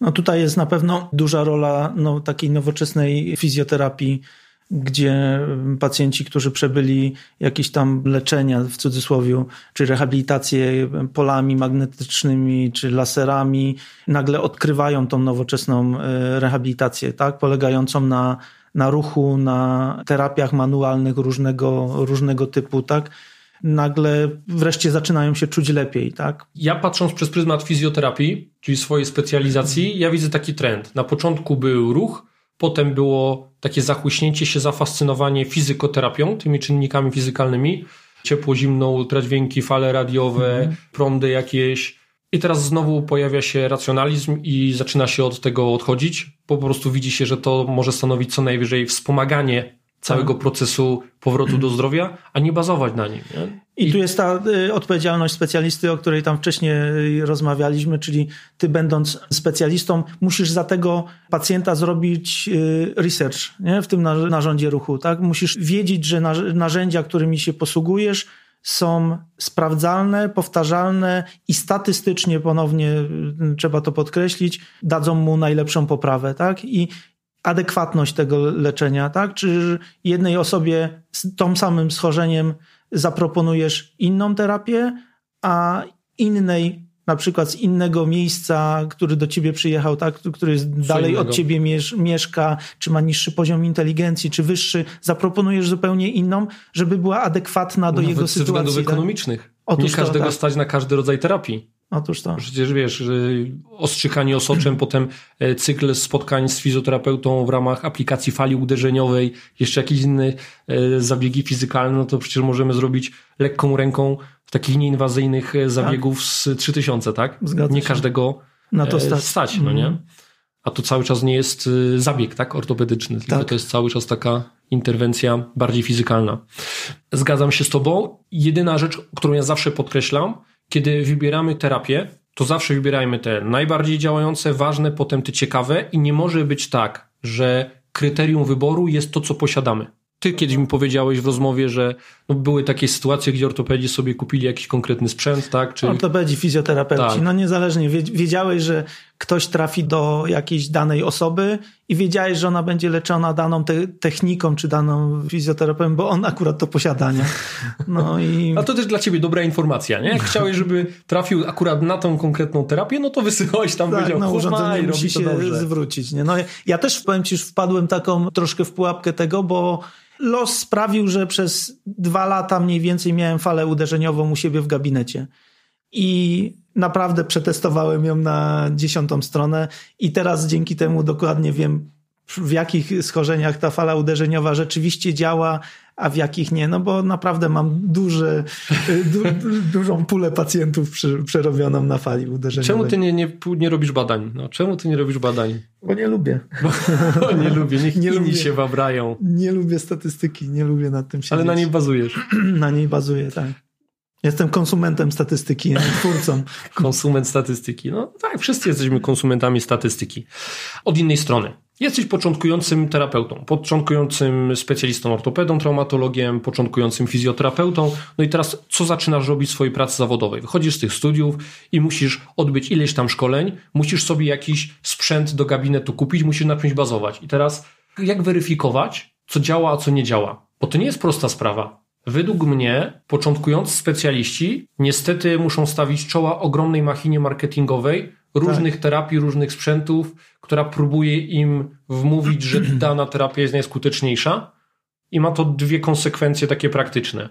No tutaj jest na pewno duża rola no, takiej nowoczesnej fizjoterapii, gdzie pacjenci, którzy przebyli jakieś tam leczenia w cudzysłowie, czy rehabilitację polami magnetycznymi, czy laserami, nagle odkrywają tą nowoczesną e, rehabilitację, tak, polegającą na, na ruchu, na terapiach manualnych różnego, różnego typu, tak, nagle wreszcie zaczynają się czuć lepiej, tak? Ja patrząc przez pryzmat fizjoterapii, czyli swojej specjalizacji, ja widzę taki trend. Na początku był ruch, potem było takie zachłyśnięcie się, zafascynowanie fizykoterapią, tymi czynnikami fizykalnymi, ciepło, zimno, ultradźwięki, fale radiowe, mhm. prądy jakieś. I teraz znowu pojawia się racjonalizm i zaczyna się od tego odchodzić. Po prostu widzi się, że to może stanowić co najwyżej wspomaganie całego tak. procesu powrotu do zdrowia, a nie bazować na nim. Nie? I, I tu jest ta y, odpowiedzialność specjalisty, o której tam wcześniej y, rozmawialiśmy, czyli ty będąc specjalistą, musisz za tego pacjenta zrobić y, research nie? w tym narządzie ruchu. Tak? Musisz wiedzieć, że narzędzia, którymi się posługujesz, są sprawdzalne, powtarzalne i statystycznie ponownie trzeba to podkreślić, dadzą mu najlepszą poprawę, tak? I adekwatność tego leczenia, tak? Czy jednej osobie z tą samym schorzeniem zaproponujesz inną terapię, a innej na przykład z innego miejsca, który do ciebie przyjechał, tak, który jest dalej od ciebie mieszka, czy ma niższy poziom inteligencji, czy wyższy, zaproponujesz zupełnie inną, żeby była adekwatna do Nawet jego sytuacji. ze względów tak? ekonomicznych. Otóż Nie każdego to, tak. stać na każdy rodzaj terapii. Otóż to. Przecież wiesz, ostrzykanie osoczem, potem e, cykl spotkań z fizjoterapeutą w ramach aplikacji fali uderzeniowej, jeszcze jakieś inne zabiegi fizykalne, no to przecież możemy zrobić lekką ręką takich nieinwazyjnych e, zabiegów tak. z 3000, tak? Zgadza nie każdego na to stać, stać no nie? Mhm. A to cały czas nie jest zabieg, tak? Ortopedyczny, tylko tak. to jest cały czas taka interwencja bardziej fizykalna. Zgadzam się z tobą. Jedyna rzecz, którą ja zawsze podkreślam, kiedy wybieramy terapię, to zawsze wybierajmy te najbardziej działające, ważne, potem te ciekawe i nie może być tak, że kryterium wyboru jest to, co posiadamy. Ty kiedyś mi powiedziałeś w rozmowie, że no były takie sytuacje, gdzie ortopedzi sobie kupili jakiś konkretny sprzęt, tak? Czy... Ortopedzi, fizjoterapeuci, tak. no niezależnie. Wiedziałeś, że ktoś trafi do jakiejś danej osoby i wiedziałeś, że ona będzie leczona daną te techniką czy daną fizjoterapeutą, bo on akurat to posiada, nie? No i... A to też dla ciebie dobra informacja, nie? Jak chciałeś, żeby trafił akurat na tą konkretną terapię, no to wysyłałeś tam, tak, powiedział, no, urządzenie musi się dobrze. zwrócić, nie? No ja też, powiem ci, już wpadłem taką troszkę w pułapkę tego, bo los sprawił, że przez dwa lata mniej więcej miałem falę uderzeniową u siebie w gabinecie. I naprawdę przetestowałem ją na dziesiątą stronę i teraz dzięki temu dokładnie wiem, w jakich schorzeniach ta fala uderzeniowa rzeczywiście działa, a w jakich nie, no bo naprawdę mam duże, du, dużą pulę pacjentów przerobioną na fali uderzeniowej. Czemu ty nie, nie, nie robisz badań? No, czemu ty nie robisz badań? Bo nie lubię. Bo, nie lubię, niech nie inni lubię, się wabrają. Nie lubię statystyki, nie lubię nad tym siedzieć. Ale na niej bazujesz. na niej bazuję, tak. Jestem konsumentem statystyki, nie twórcą. Konsument statystyki. No tak, wszyscy jesteśmy konsumentami statystyki. Od innej strony. Jesteś początkującym terapeutą, początkującym specjalistą ortopedą, traumatologiem, początkującym fizjoterapeutą. No i teraz co zaczynasz robić w swojej pracy zawodowej? Wychodzisz z tych studiów i musisz odbyć ileś tam szkoleń, musisz sobie jakiś sprzęt do gabinetu kupić, musisz na czymś bazować. I teraz jak weryfikować, co działa, a co nie działa? Bo to nie jest prosta sprawa. Według mnie początkujący specjaliści niestety muszą stawić czoła ogromnej machinie marketingowej, różnych tak. terapii, różnych sprzętów, która próbuje im wmówić, że dana terapia jest najskuteczniejsza i ma to dwie konsekwencje takie praktyczne.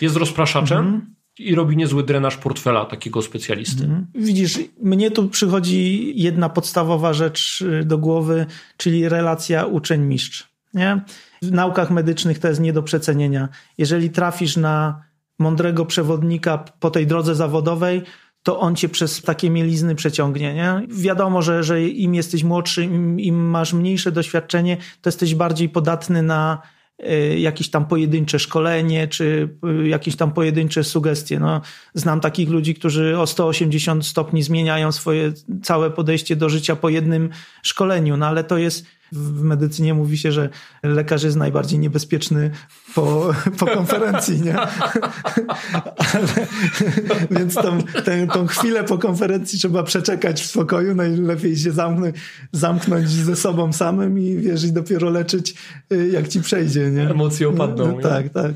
Jest rozpraszaczem mhm. i robi niezły drenaż portfela takiego specjalisty. Mhm. Widzisz, mnie tu przychodzi jedna podstawowa rzecz do głowy, czyli relacja uczeń-mistrz. Nie? W naukach medycznych to jest nie do przecenienia. Jeżeli trafisz na mądrego przewodnika po tej drodze zawodowej, to on cię przez takie mielizny przeciągnie. Nie? Wiadomo, że, że im jesteś młodszy, im, im masz mniejsze doświadczenie, to jesteś bardziej podatny na y, jakieś tam pojedyncze szkolenie, czy y, jakieś tam pojedyncze sugestie. No, znam takich ludzi, którzy o 180 stopni zmieniają swoje całe podejście do życia po jednym szkoleniu, no ale to jest w medycynie mówi się, że lekarz jest najbardziej niebezpieczny po, po konferencji, nie? Ale, więc tą, tę, tą chwilę po konferencji trzeba przeczekać w spokoju, najlepiej się zamknąć, zamknąć ze sobą samym i wiesz, i dopiero leczyć y, jak ci przejdzie, nie? Emocje opadną. No, tak, tak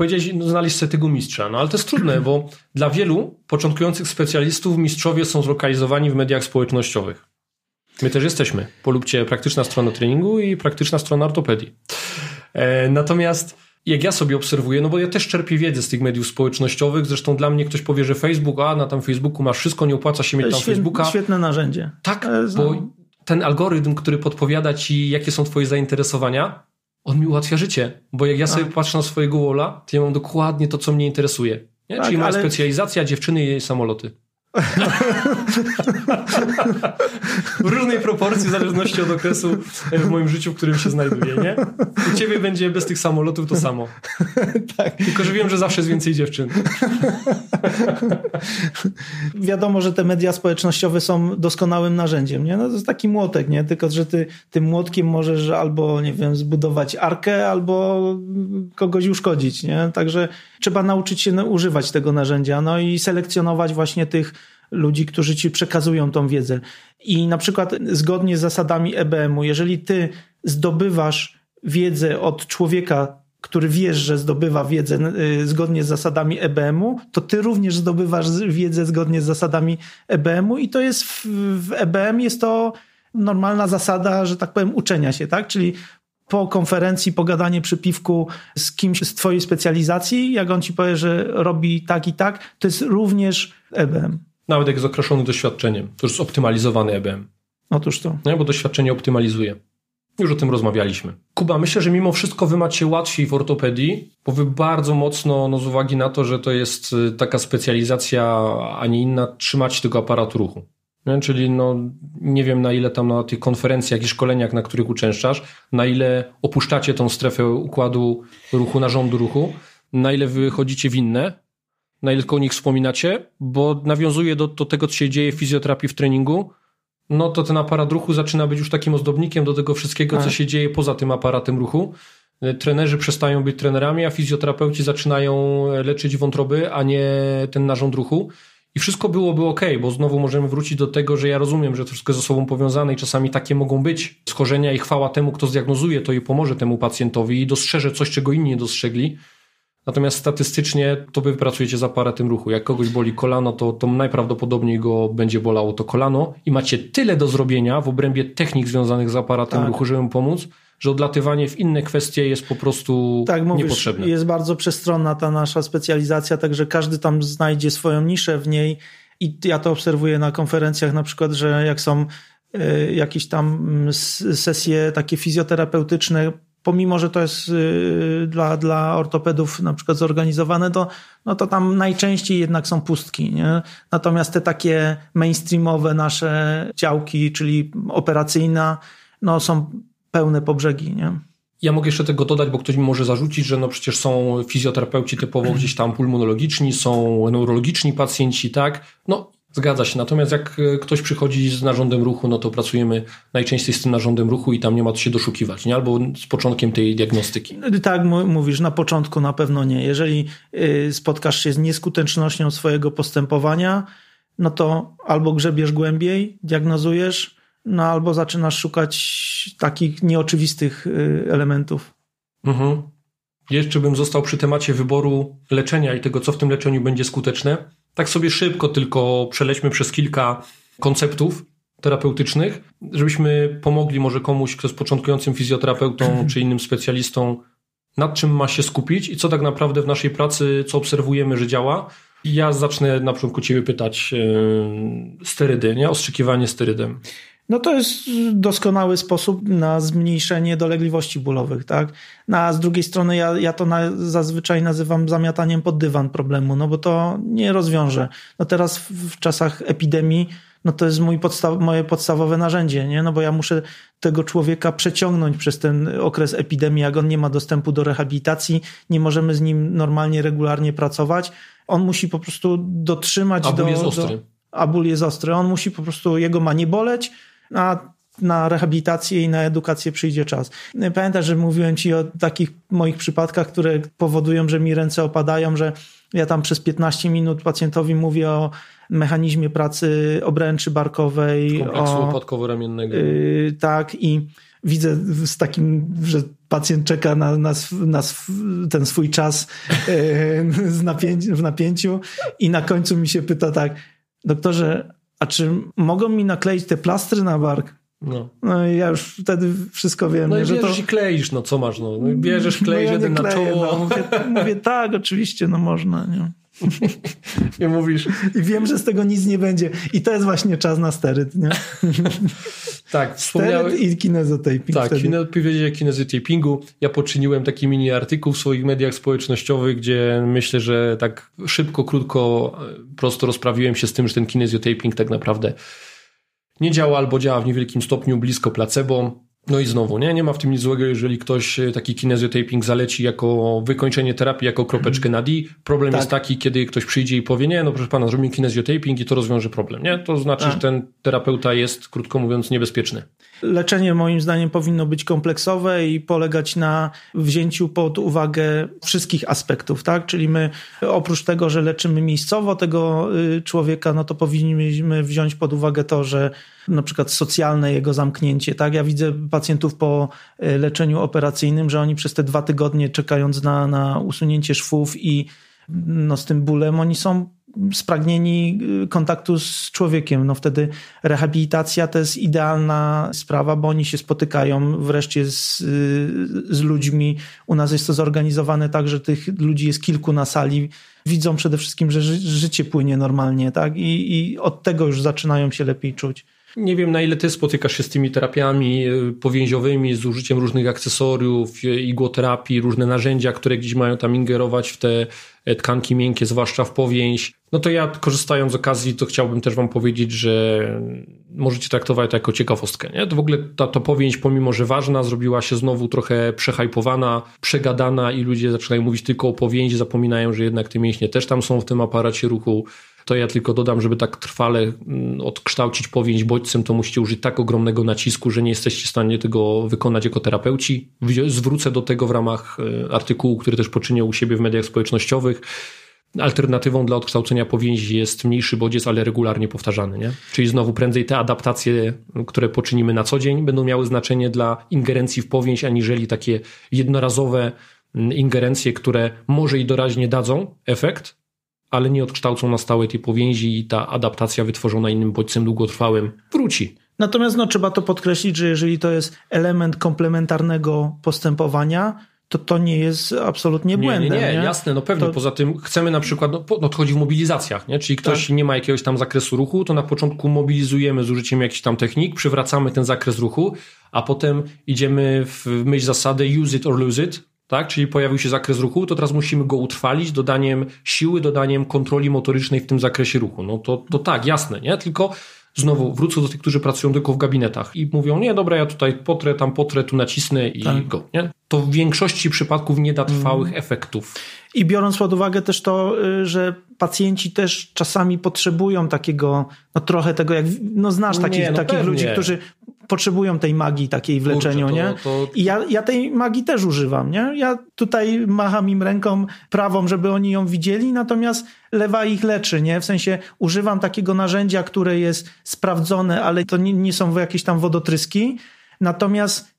powiedziałeś, no, znaleźć sobie tego mistrza. No ale to jest trudne, bo dla wielu początkujących specjalistów mistrzowie są zlokalizowani w mediach społecznościowych. My też jesteśmy. Polubcie praktyczna strona treningu i praktyczna strona ortopedii. E, natomiast jak ja sobie obserwuję, no bo ja też czerpię wiedzę z tych mediów społecznościowych, zresztą dla mnie ktoś powie, że Facebook, a na tam Facebooku masz wszystko, nie opłaca się mieć tam Facebooka. Świetne narzędzie. Tak, bo ten algorytm, który podpowiada ci, jakie są twoje zainteresowania, on mi ułatwia życie, bo jak ja sobie tak. patrzę na swojego walla, to ja mam dokładnie to, co mnie interesuje. Nie? Tak, Czyli moja ale... specjalizacja, dziewczyny i samoloty. W różnej proporcji, w zależności od okresu w moim życiu, w którym się znajduję, nie? U ciebie będzie bez tych samolotów to samo. tak. Tylko, że wiem, że zawsze jest więcej dziewczyn. Wiadomo, że te media społecznościowe są doskonałym narzędziem, nie? No to jest taki młotek, nie? Tylko, że ty tym młotkiem możesz albo, nie wiem, zbudować arkę, albo kogoś uszkodzić, nie? Także trzeba nauczyć się używać tego narzędzia, no i selekcjonować właśnie tych ludzi, którzy ci przekazują tą wiedzę. I na przykład zgodnie z zasadami EBM-u, jeżeli ty zdobywasz wiedzę od człowieka, który wiesz, że zdobywa wiedzę y, zgodnie z zasadami EBM-u, to ty również zdobywasz wiedzę zgodnie z zasadami EBM-u i to jest w, w EBM jest to normalna zasada, że tak powiem, uczenia się, tak? Czyli po konferencji, pogadanie przy piwku z kimś z twojej specjalizacji, jak on ci powie, że robi tak i tak, to jest również EBM. Nawet jak jest określony doświadczeniem. To już jest optymalizowany EBM. Otóż to. No, bo doświadczenie optymalizuje. Już o tym rozmawialiśmy. Kuba, myślę, że mimo wszystko wy macie łatwiej w ortopedii, bo wy bardzo mocno, no z uwagi na to, że to jest y, taka specjalizacja, a nie inna, trzymać tego aparatu ruchu. Nie? Czyli no, nie wiem na ile tam na tych konferencjach i szkoleniach, na których uczęszczasz, na ile opuszczacie tą strefę układu ruchu, narządu ruchu, na ile wychodzicie w inne, na ile tylko o nich wspominacie, bo nawiązuje do, do tego, co się dzieje w fizjoterapii w treningu, no to ten aparat ruchu zaczyna być już takim ozdobnikiem do tego wszystkiego, co tak. się dzieje poza tym aparatem ruchu. Trenerzy przestają być trenerami, a fizjoterapeuci zaczynają leczyć wątroby, a nie ten narząd ruchu. I wszystko byłoby ok, bo znowu możemy wrócić do tego, że ja rozumiem, że to wszystko jest ze sobą powiązane i czasami takie mogą być schorzenia i chwała temu, kto zdiagnozuje to i pomoże temu pacjentowi i dostrzeże coś, czego inni nie dostrzegli. Natomiast statystycznie to wy pracujecie z aparatem ruchu. Jak kogoś boli kolano, to, to najprawdopodobniej go będzie bolało to kolano i macie tyle do zrobienia w obrębie technik związanych z aparatem tak. ruchu, żeby mu pomóc, że odlatywanie w inne kwestie jest po prostu tak, mówisz, niepotrzebne. Jest bardzo przestronna ta nasza specjalizacja, także każdy tam znajdzie swoją niszę w niej i ja to obserwuję na konferencjach na przykład, że jak są e, jakieś tam mm, sesje takie fizjoterapeutyczne pomimo, że to jest y, dla, dla ortopedów na przykład zorganizowane, to, no to tam najczęściej jednak są pustki. Nie? Natomiast te takie mainstreamowe nasze działki, czyli operacyjna, no są pełne po brzegi. Nie? Ja mogę jeszcze tego dodać, bo ktoś mi może zarzucić, że no przecież są fizjoterapeuci typowo gdzieś tam pulmonologiczni, są neurologiczni pacjenci, tak? No Zgadza się. Natomiast jak e, ktoś przychodzi z narządem ruchu, no to pracujemy najczęściej z tym narządem ruchu i tam nie ma co się doszukiwać, nie? Albo z początkiem tej diagnostyki. Tak, mówisz, na początku na pewno nie. Jeżeli y, spotkasz się z nieskutecznością swojego postępowania, no to albo grzebiesz głębiej, diagnozujesz, no albo zaczynasz szukać takich nieoczywistych y, elementów. Mhm. Jeszcze bym został przy temacie wyboru leczenia i tego, co w tym leczeniu będzie skuteczne tak sobie szybko tylko przelećmy przez kilka konceptów terapeutycznych, żebyśmy pomogli może komuś, kto jest początkującym fizjoterapeutą czy innym specjalistą, nad czym ma się skupić i co tak naprawdę w naszej pracy, co obserwujemy, że działa. I ja zacznę na początku Ciebie pytać yy, sterydy, nie? Ostrzykiwanie sterydem. No to jest doskonały sposób na zmniejszenie dolegliwości bólowych, tak? No a z drugiej strony ja, ja to na, zazwyczaj nazywam zamiataniem pod dywan problemu, no bo to nie rozwiąże. No teraz w, w czasach epidemii, no to jest mój podstaw, moje podstawowe narzędzie, nie? No bo ja muszę tego człowieka przeciągnąć przez ten okres epidemii, jak on nie ma dostępu do rehabilitacji, nie możemy z nim normalnie, regularnie pracować. On musi po prostu dotrzymać a do... jest ostry. Do, a ból jest ostry. On musi po prostu, jego ma nie boleć, a na rehabilitację i na edukację przyjdzie czas. Pamiętasz, że mówiłem ci o takich moich przypadkach, które powodują, że mi ręce opadają, że ja tam przez 15 minut pacjentowi mówię o mechanizmie pracy obręczy barkowej. Kompleksu łopatkowo-ramiennego. Yy, tak i widzę z takim, że pacjent czeka na, na, na ten swój czas yy, napięci, w napięciu i na końcu mi się pyta tak, doktorze, a czy mogą mi nakleić te plastry na bark? No. no i ja już wtedy wszystko wiem. No i bierzesz to... i kleisz, no co masz, no. no bierzesz, kleisz no ja jeden na czoło. No. Mówię, mówię, tak, oczywiście, no można, nie. I mówisz... I wiem, że z tego nic nie będzie. I to jest właśnie czas na steryt, nie? tak, wspomniałem... Steryt i kinezotaping. Tak, wtedy. powiedzieć o kinezotapingu. Ja poczyniłem taki mini artykuł w swoich mediach społecznościowych, gdzie myślę, że tak szybko, krótko, prosto rozprawiłem się z tym, że ten kinezotaping tak naprawdę nie działa albo działa w niewielkim stopniu blisko placebo. No i znowu, nie, nie ma w tym nic złego, jeżeli ktoś e, taki kinezjotaping zaleci jako wykończenie terapii, jako kropeczkę na D. Problem tak. jest taki, kiedy ktoś przyjdzie i powie, nie, no proszę pana, zrobimy kinezjotaping i to rozwiąże problem, nie? To znaczy, tak. że ten terapeuta jest, krótko mówiąc, niebezpieczny. Leczenie moim zdaniem powinno być kompleksowe i polegać na wzięciu pod uwagę wszystkich aspektów, tak? Czyli my oprócz tego, że leczymy miejscowo tego y, człowieka, no to powinniśmy wziąć pod uwagę to, że na przykład socjalne jego zamknięcie, tak? Ja widzę pacjentów po y, leczeniu operacyjnym, że oni przez te dwa tygodnie czekając na, na usunięcie szwów i no, z tym bólem, oni są spragnieni y, kontaktu z człowiekiem. No wtedy rehabilitacja to jest idealna sprawa, bo oni się spotykają wreszcie z, y, z ludźmi. U nas jest to zorganizowane tak, że tych ludzi jest kilku na sali. Widzą przede wszystkim, że życie płynie normalnie, tak? I, i od tego już zaczynają się lepiej czuć. Nie wiem, na ile ty spotykasz się z tymi terapiami y, powięziowymi, z użyciem różnych akcesoriów, igłoterapii, różne narzędzia, które gdzieś mają tam ingerować w te e, tkanki miękkie, zwłaszcza w powięź. No to ja korzystając z okazji, to chciałbym też wam powiedzieć, że możecie traktować to jako ciekawostkę. Nie? To w ogóle ta, ta powięź, pomimo że ważna, zrobiła się znowu trochę przehajpowana, przegadana i ludzie zaczynają mówić tylko o powięzi, zapominają, że jednak te mięśnie też tam są w tym aparacie ruchu. To ja tylko dodam, żeby tak trwale mm, odkształcić powięź bodźcem, to musicie użyć tak ogromnego nacisku, że nie jesteście w stanie tego wykonać jako terapeuci. Zwrócę do tego w ramach e, artykułu, który też poczynię u siebie w mediach społecznościowych Alternatywą dla odkształcenia powięzi jest mniejszy bodziec, ale regularnie powtarzany. Nie? Czyli znowu prędzej te adaptacje, które poczynimy na co dzień, będą miały znaczenie dla ingerencji w powięź, aniżeli takie jednorazowe mm, ingerencje, które może i doraźnie dadzą efekt, ale nie odkształcą na stałe tej powięzi i ta adaptacja wytworzona innym bodźcem długotrwałym wróci. Natomiast no, trzeba to podkreślić, że jeżeli to jest element komplementarnego postępowania, to to nie jest absolutnie błędem. Nie, nie, nie, jasne, no pewnie. To... Poza tym chcemy na przykład, no, no to chodzi w mobilizacjach, nie? czyli ktoś tak. nie ma jakiegoś tam zakresu ruchu, to na początku mobilizujemy z użyciem jakichś tam technik, przywracamy ten zakres ruchu, a potem idziemy w myśl zasady use it or lose it, tak? Czyli pojawił się zakres ruchu, to teraz musimy go utrwalić dodaniem siły, dodaniem kontroli motorycznej w tym zakresie ruchu. No to, to tak, jasne, nie? Tylko znowu wrócę do tych, którzy pracują tylko w gabinetach i mówią, nie, dobra, ja tutaj potrę, tam potrę, tu nacisnę i tak. go, nie? To w większości przypadków nie da trwałych mm. efektów. I biorąc pod uwagę też to, y, że pacjenci też czasami potrzebują takiego, no trochę tego, jak, no znasz takich, nie, no takich ludzi, którzy potrzebują tej magii takiej w leczeniu, Kurczę, to, nie? To... I ja, ja tej magii też używam, nie? Ja tutaj macham im ręką prawą, żeby oni ją widzieli, natomiast lewa ich leczy, nie? W sensie używam takiego narzędzia, które jest sprawdzone, ale to nie, nie są jakieś tam wodotryski, natomiast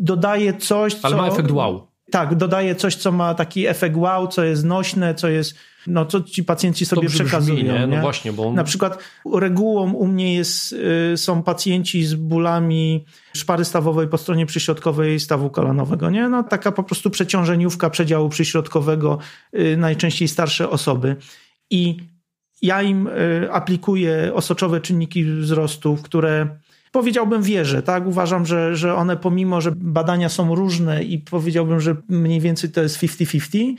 dodaje coś, Ale co... ma efekt wow. Tak, dodaje coś, co ma taki efekt wow, co jest nośne, co jest, no co ci pacjenci sobie przekazują. Brzmi, nie? No nie? właśnie, bo... Na przykład regułą u mnie jest, y, są pacjenci z bólami szpary stawowej po stronie przyśrodkowej stawu kolanowego, nie? No taka po prostu przeciążeniówka przedziału przyśrodkowego, y, najczęściej starsze osoby. I ja im y, aplikuję osoczowe czynniki wzrostu, które powiedziałbym wierzę, tak? Uważam, że, że one pomimo, że badania są różne i powiedziałbym, że mniej więcej to jest 50-50,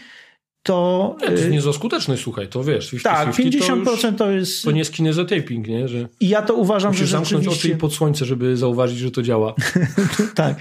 to... Nie, to jest nie za skuteczny, słuchaj, to wiesz. 50, tak, 50% to, już, to jest... To nie jest kinezotaping, nie? Że I ja to uważam, że zamknąć rzeczywiście... oczy i pod słońce, żeby zauważyć, że to działa. tak.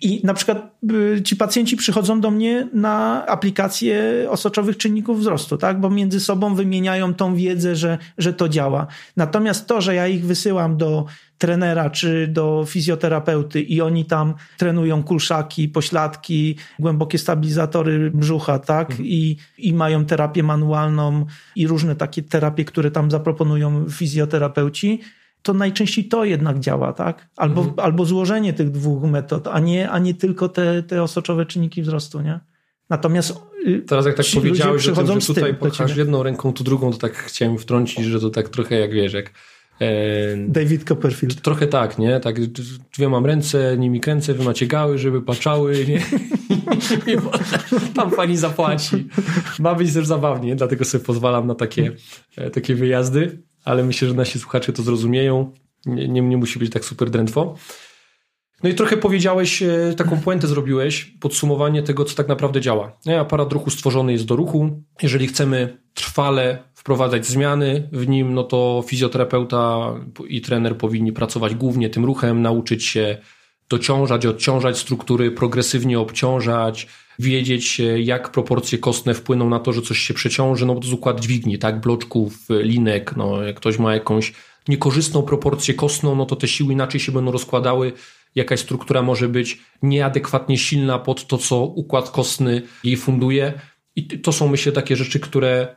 I na przykład y, ci pacjenci przychodzą do mnie na aplikację osoczowych czynników wzrostu, tak? Bo między sobą wymieniają tą wiedzę, że, że to działa. Natomiast to, że ja ich wysyłam do trenera czy do fizjoterapeuty i oni tam trenują kulszaki, pośladki, głębokie stabilizatory brzucha, tak? Mhm. I, I mają terapię manualną i różne takie terapie, które tam zaproponują fizjoterapeuci to najczęściej to jednak działa, tak? Albo, mhm. albo złożenie tych dwóch metod, a nie, a nie tylko te, te osoczowe czynniki wzrostu, nie? Natomiast y, Teraz jak tak powiedziałeś, że, tym, że tutaj pokażesz jedną ręką, tu drugą, to tak chciałem wtrącić, że to tak trochę jak wiesz, jak David Copperfield. Trochę tak, nie? Tak, dwie mam ręce, nimi kręcę, wy macie gały, żeby paczały, nie? Tam pani zapłaci. Ma być też zabawnie, dlatego sobie pozwalam na takie, e, takie wyjazdy, ale myślę, że nasi słuchacze to zrozumieją. Nie, nie, nie musi być tak super drętwo. No i trochę powiedziałeś, e, taką puentę zrobiłeś, podsumowanie tego, co tak naprawdę działa. Aparat ruchu stworzony jest do ruchu. Jeżeli chcemy trwale wprowadzać zmiany w nim, no to fizjoterapeuta i trener powinni pracować głównie tym ruchem, nauczyć się dociążać, odciążać struktury, progresywnie obciążać, wiedzieć jak proporcje kostne wpłyną na to, że coś się przeciąży, no bo to jest układ dźwigni, tak, bloczków, linek, no jak ktoś ma jakąś niekorzystną proporcję kostną, no to te siły inaczej się będą rozkładały, jakaś struktura może być nieadekwatnie silna pod to, co układ kostny jej funduje. I to są, myślę, takie rzeczy, które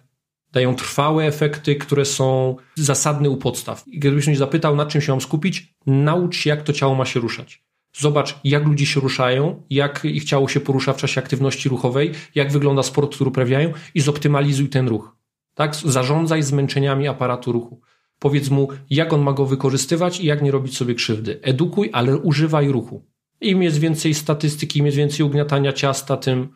dają trwałe efekty, które są zasadne u podstaw. I gdybyś mnie zapytał, nad czym się mam skupić, naucz się, jak to ciało ma się ruszać. Zobacz, jak ludzie się ruszają, jak ich ciało się porusza w czasie aktywności ruchowej, jak wygląda sport, który uprawiają i zoptymalizuj ten ruch. Tak? Zarządzaj zmęczeniami aparatu ruchu. Powiedz mu, jak on ma go wykorzystywać i jak nie robić sobie krzywdy. Edukuj, ale używaj ruchu. Im jest więcej statystyki, im jest więcej ugniatania ciasta, tym,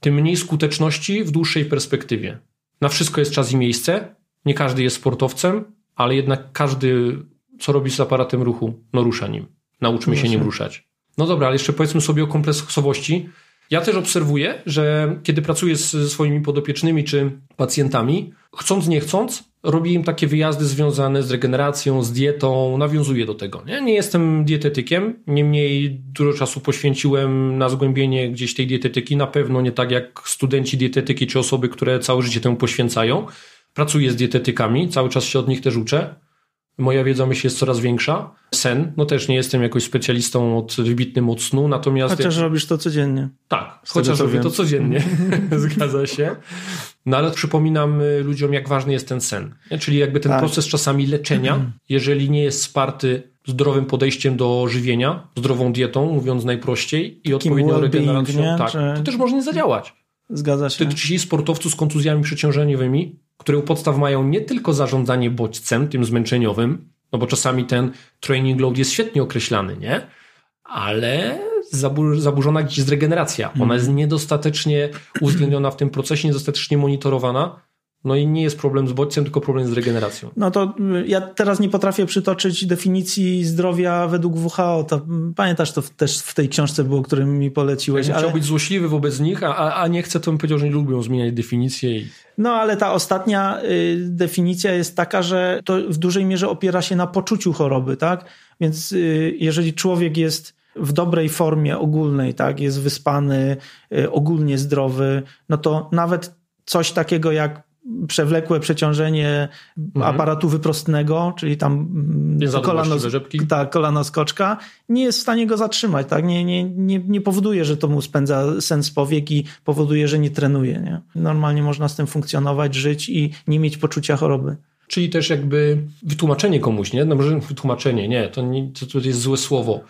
tym mniej skuteczności w dłuższej perspektywie. Na wszystko jest czas i miejsce. Nie każdy jest sportowcem, ale jednak każdy, co robi z aparatem ruchu, no rusza nim. Nauczmy się nim ruszać. No dobra, ale jeszcze powiedzmy sobie o kompleksowości. Ja też obserwuję, że kiedy pracuję z swoimi podopiecznymi czy pacjentami, chcąc nie chcąc, robię im takie wyjazdy związane z regeneracją, z dietą, nawiązuję do tego. Nie, nie jestem dietetykiem, niemniej dużo czasu poświęciłem na zgłębienie gdzieś tej dietetyki, na pewno nie tak jak studenci dietetyki czy osoby, które całe życie temu poświęcają. Pracuję z dietetykami, cały czas się od nich też uczę. Moja wiedza myślę jest coraz większa. Sen, no też nie jestem jakoś specjalistą od wybitnym od snu, natomiast... Chociaż jak... robisz to codziennie. Tak, chociaż robię to codziennie. Zgadza się. No ale przypominam y, ludziom, jak ważny jest ten sen. Czyli jakby ten tak. proces czasami leczenia, jeżeli nie jest wsparty zdrowym podejściem do żywienia, zdrową dietą, mówiąc najprościej, i odpowiednią regeneracją, tak, Czy... to też może nie zadziałać. Zgadza się. Dotyczy sportowców z kontuzjami przeciążeniowymi, które u podstaw mają nie tylko zarządzanie bodźcem, tym zmęczeniowym, no bo czasami ten training load jest świetnie określany, nie? Ale zaburzona gdzieś jest regeneracja. Ona jest niedostatecznie uwzględniona w tym procesie, niedostatecznie monitorowana. No i nie jest problem z bodźcem, tylko problem z regeneracją. No to y, ja teraz nie potrafię przytoczyć definicji zdrowia według WHO. To, pamiętasz, to też w tej książce było, którym mi poleciłeś. Ja ale... Chciał być złośliwy wobec nich, a, a nie chcę, to bym powiedział, że nie lubią zmieniać definicje. I... No ale ta ostatnia y, definicja jest taka, że to w dużej mierze opiera się na poczuciu choroby, tak? Więc y, jeżeli człowiek jest w dobrej formie ogólnej, tak, jest wyspany, y, ogólnie zdrowy, no to nawet coś takiego jak przewlekłe przeciążenie mhm. aparatu wyprostnego, czyli tam mm, kolano, tak, kolano skoczka, nie jest w stanie go zatrzymać, tak? Nie, nie, nie, nie powoduje, że to mu spędza sens powiek i powoduje, że nie trenuje. Nie? Normalnie można z tym funkcjonować, żyć i nie mieć poczucia choroby. Czyli też jakby wytłumaczenie komuś, nie? No może wytłumaczenie, nie, to, nie, to, to jest złe słowo.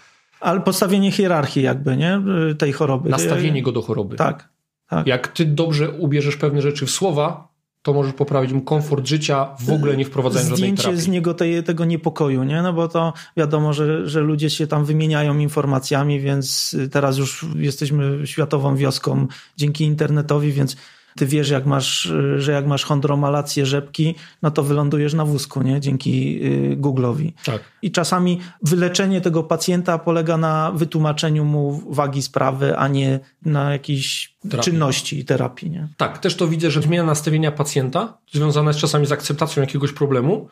Ale postawienie hierarchii jakby, nie? Tej choroby. Nastawienie go do choroby. Tak. tak. Jak ty dobrze ubierzesz pewne rzeczy w słowa, to możesz poprawić mu komfort życia, w ogóle nie wprowadzając żadnej terapii. Zdjęcie z niego tej, tego niepokoju, nie? No bo to wiadomo, że, że ludzie się tam wymieniają informacjami, więc teraz już jesteśmy światową wioską dzięki internetowi, więc ty wiesz, jak masz, że jak masz chondromalację rzepki, no to wylądujesz na wózku, nie? Dzięki y, Google'owi. Tak. I czasami wyleczenie tego pacjenta polega na wytłumaczeniu mu wagi sprawy, a nie na jakiejś terapii. czynności i terapii, nie? Tak, też to widzę, że zmiana nastawienia pacjenta związana jest czasami z akceptacją jakiegoś problemu,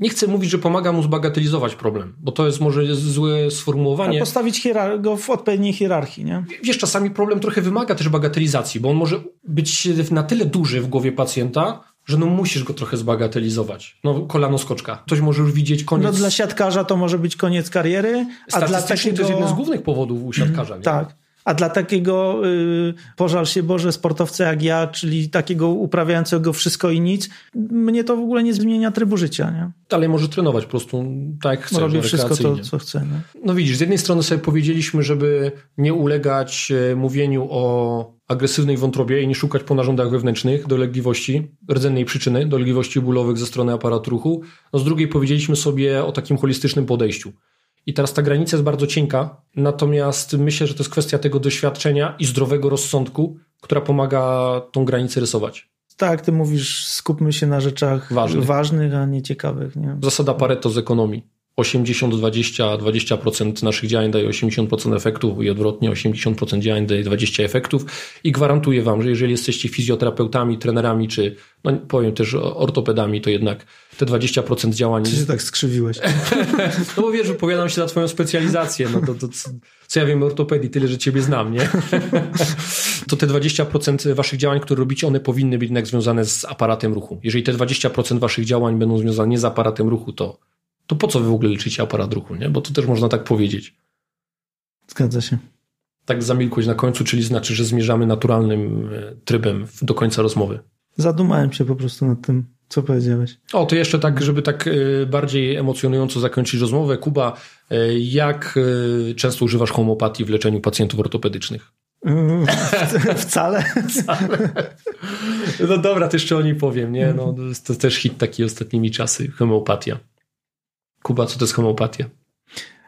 nie chcę mówić, że pomaga mu zbagatelizować problem, bo to jest może złe sformułowanie. A postawić go w odpowiedniej hierarchii, nie? Wiesz, czasami problem trochę wymaga też bagatelizacji, bo on może być na tyle duży w głowie pacjenta, że no musisz go trochę zbagatelizować. No kolano skoczka. Ktoś może już widzieć koniec... No dla siatkarza to może być koniec kariery, a dla takiego... to jest jeden z głównych powodów u siatkarza. Mm, tak. A dla takiego, y, pożal się Boże, sportowca jak ja, czyli takiego uprawiającego wszystko i nic, mnie to w ogóle nie zmienia trybu życia. Nie? Ale może trenować po prostu tak jak chce. Robię wszystko to, co chcę. Nie? No widzisz, z jednej strony sobie powiedzieliśmy, żeby nie ulegać e, mówieniu o agresywnej wątrobie i nie szukać po narządach wewnętrznych dolegliwości, rdzennej przyczyny, dolegliwości bólowych ze strony aparatu ruchu. No z drugiej powiedzieliśmy sobie o takim holistycznym podejściu. I teraz ta granica jest bardzo cienka, natomiast myślę, że to jest kwestia tego doświadczenia i zdrowego rozsądku, która pomaga tą granicę rysować. Tak, ty mówisz, skupmy się na rzeczach Ważnych. ważnych, a nie ciekawych. Nie? Zasada Pareto z ekonomii. 80-20, 20% naszych działań daje 80% efektów i odwrotnie 80% działań daje 20 efektów i gwarantuję wam, że jeżeli jesteście fizjoterapeutami, trenerami czy no powiem też ortopedami, to jednak te 20% działań... Ty się tak skrzywiłeś. no bo wiesz, wypowiadam się za twoją specjalizację, no to, to co ja wiem o ortopedii, tyle, że ciebie znam, nie? to te 20% waszych działań, które robicie, one powinny być jednak związane z aparatem ruchu. Jeżeli te 20% waszych działań będą związane nie z aparatem ruchu, to to po co wy w ogóle leczycie aparat ruchu, nie? Bo to też można tak powiedzieć. Zgadza się. Tak zamilkłość na końcu, czyli znaczy, że zmierzamy naturalnym e, trybem do końca rozmowy. Zadumałem się po prostu nad tym, co powiedziałeś. O, to jeszcze tak, żeby tak e, bardziej emocjonująco zakończyć rozmowę. Kuba, e, jak często używasz homeopatii w leczeniu pacjentów ortopedycznych? Wcale. Wcale. No dobra, to jeszcze o niej powiem, nie? No, to też hit taki ostatnimi czasy, homeopatia. Kuba, co to jest homeopatia?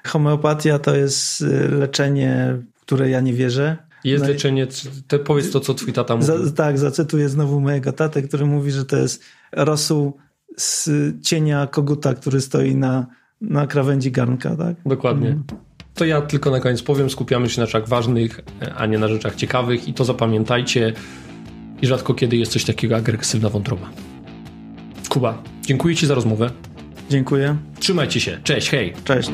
Homeopatia to jest y, leczenie, w które ja nie wierzę. Jest no leczenie, te, powiedz to, co twój tata mówi. Za, tak, zacytuję znowu mojego tatę, który mówi, że to jest rosół z cienia koguta, który stoi na, na krawędzi garnka, tak? Dokładnie. Mm. To ja tylko na koniec powiem, skupiamy się na rzeczach ważnych, a nie na rzeczach ciekawych i to zapamiętajcie i rzadko kiedy jest coś takiego agresywna wątroba. Kuba, dziękuję Ci za rozmowę. Dziękuję. Trzymajcie się. Cześć, hej. Cześć.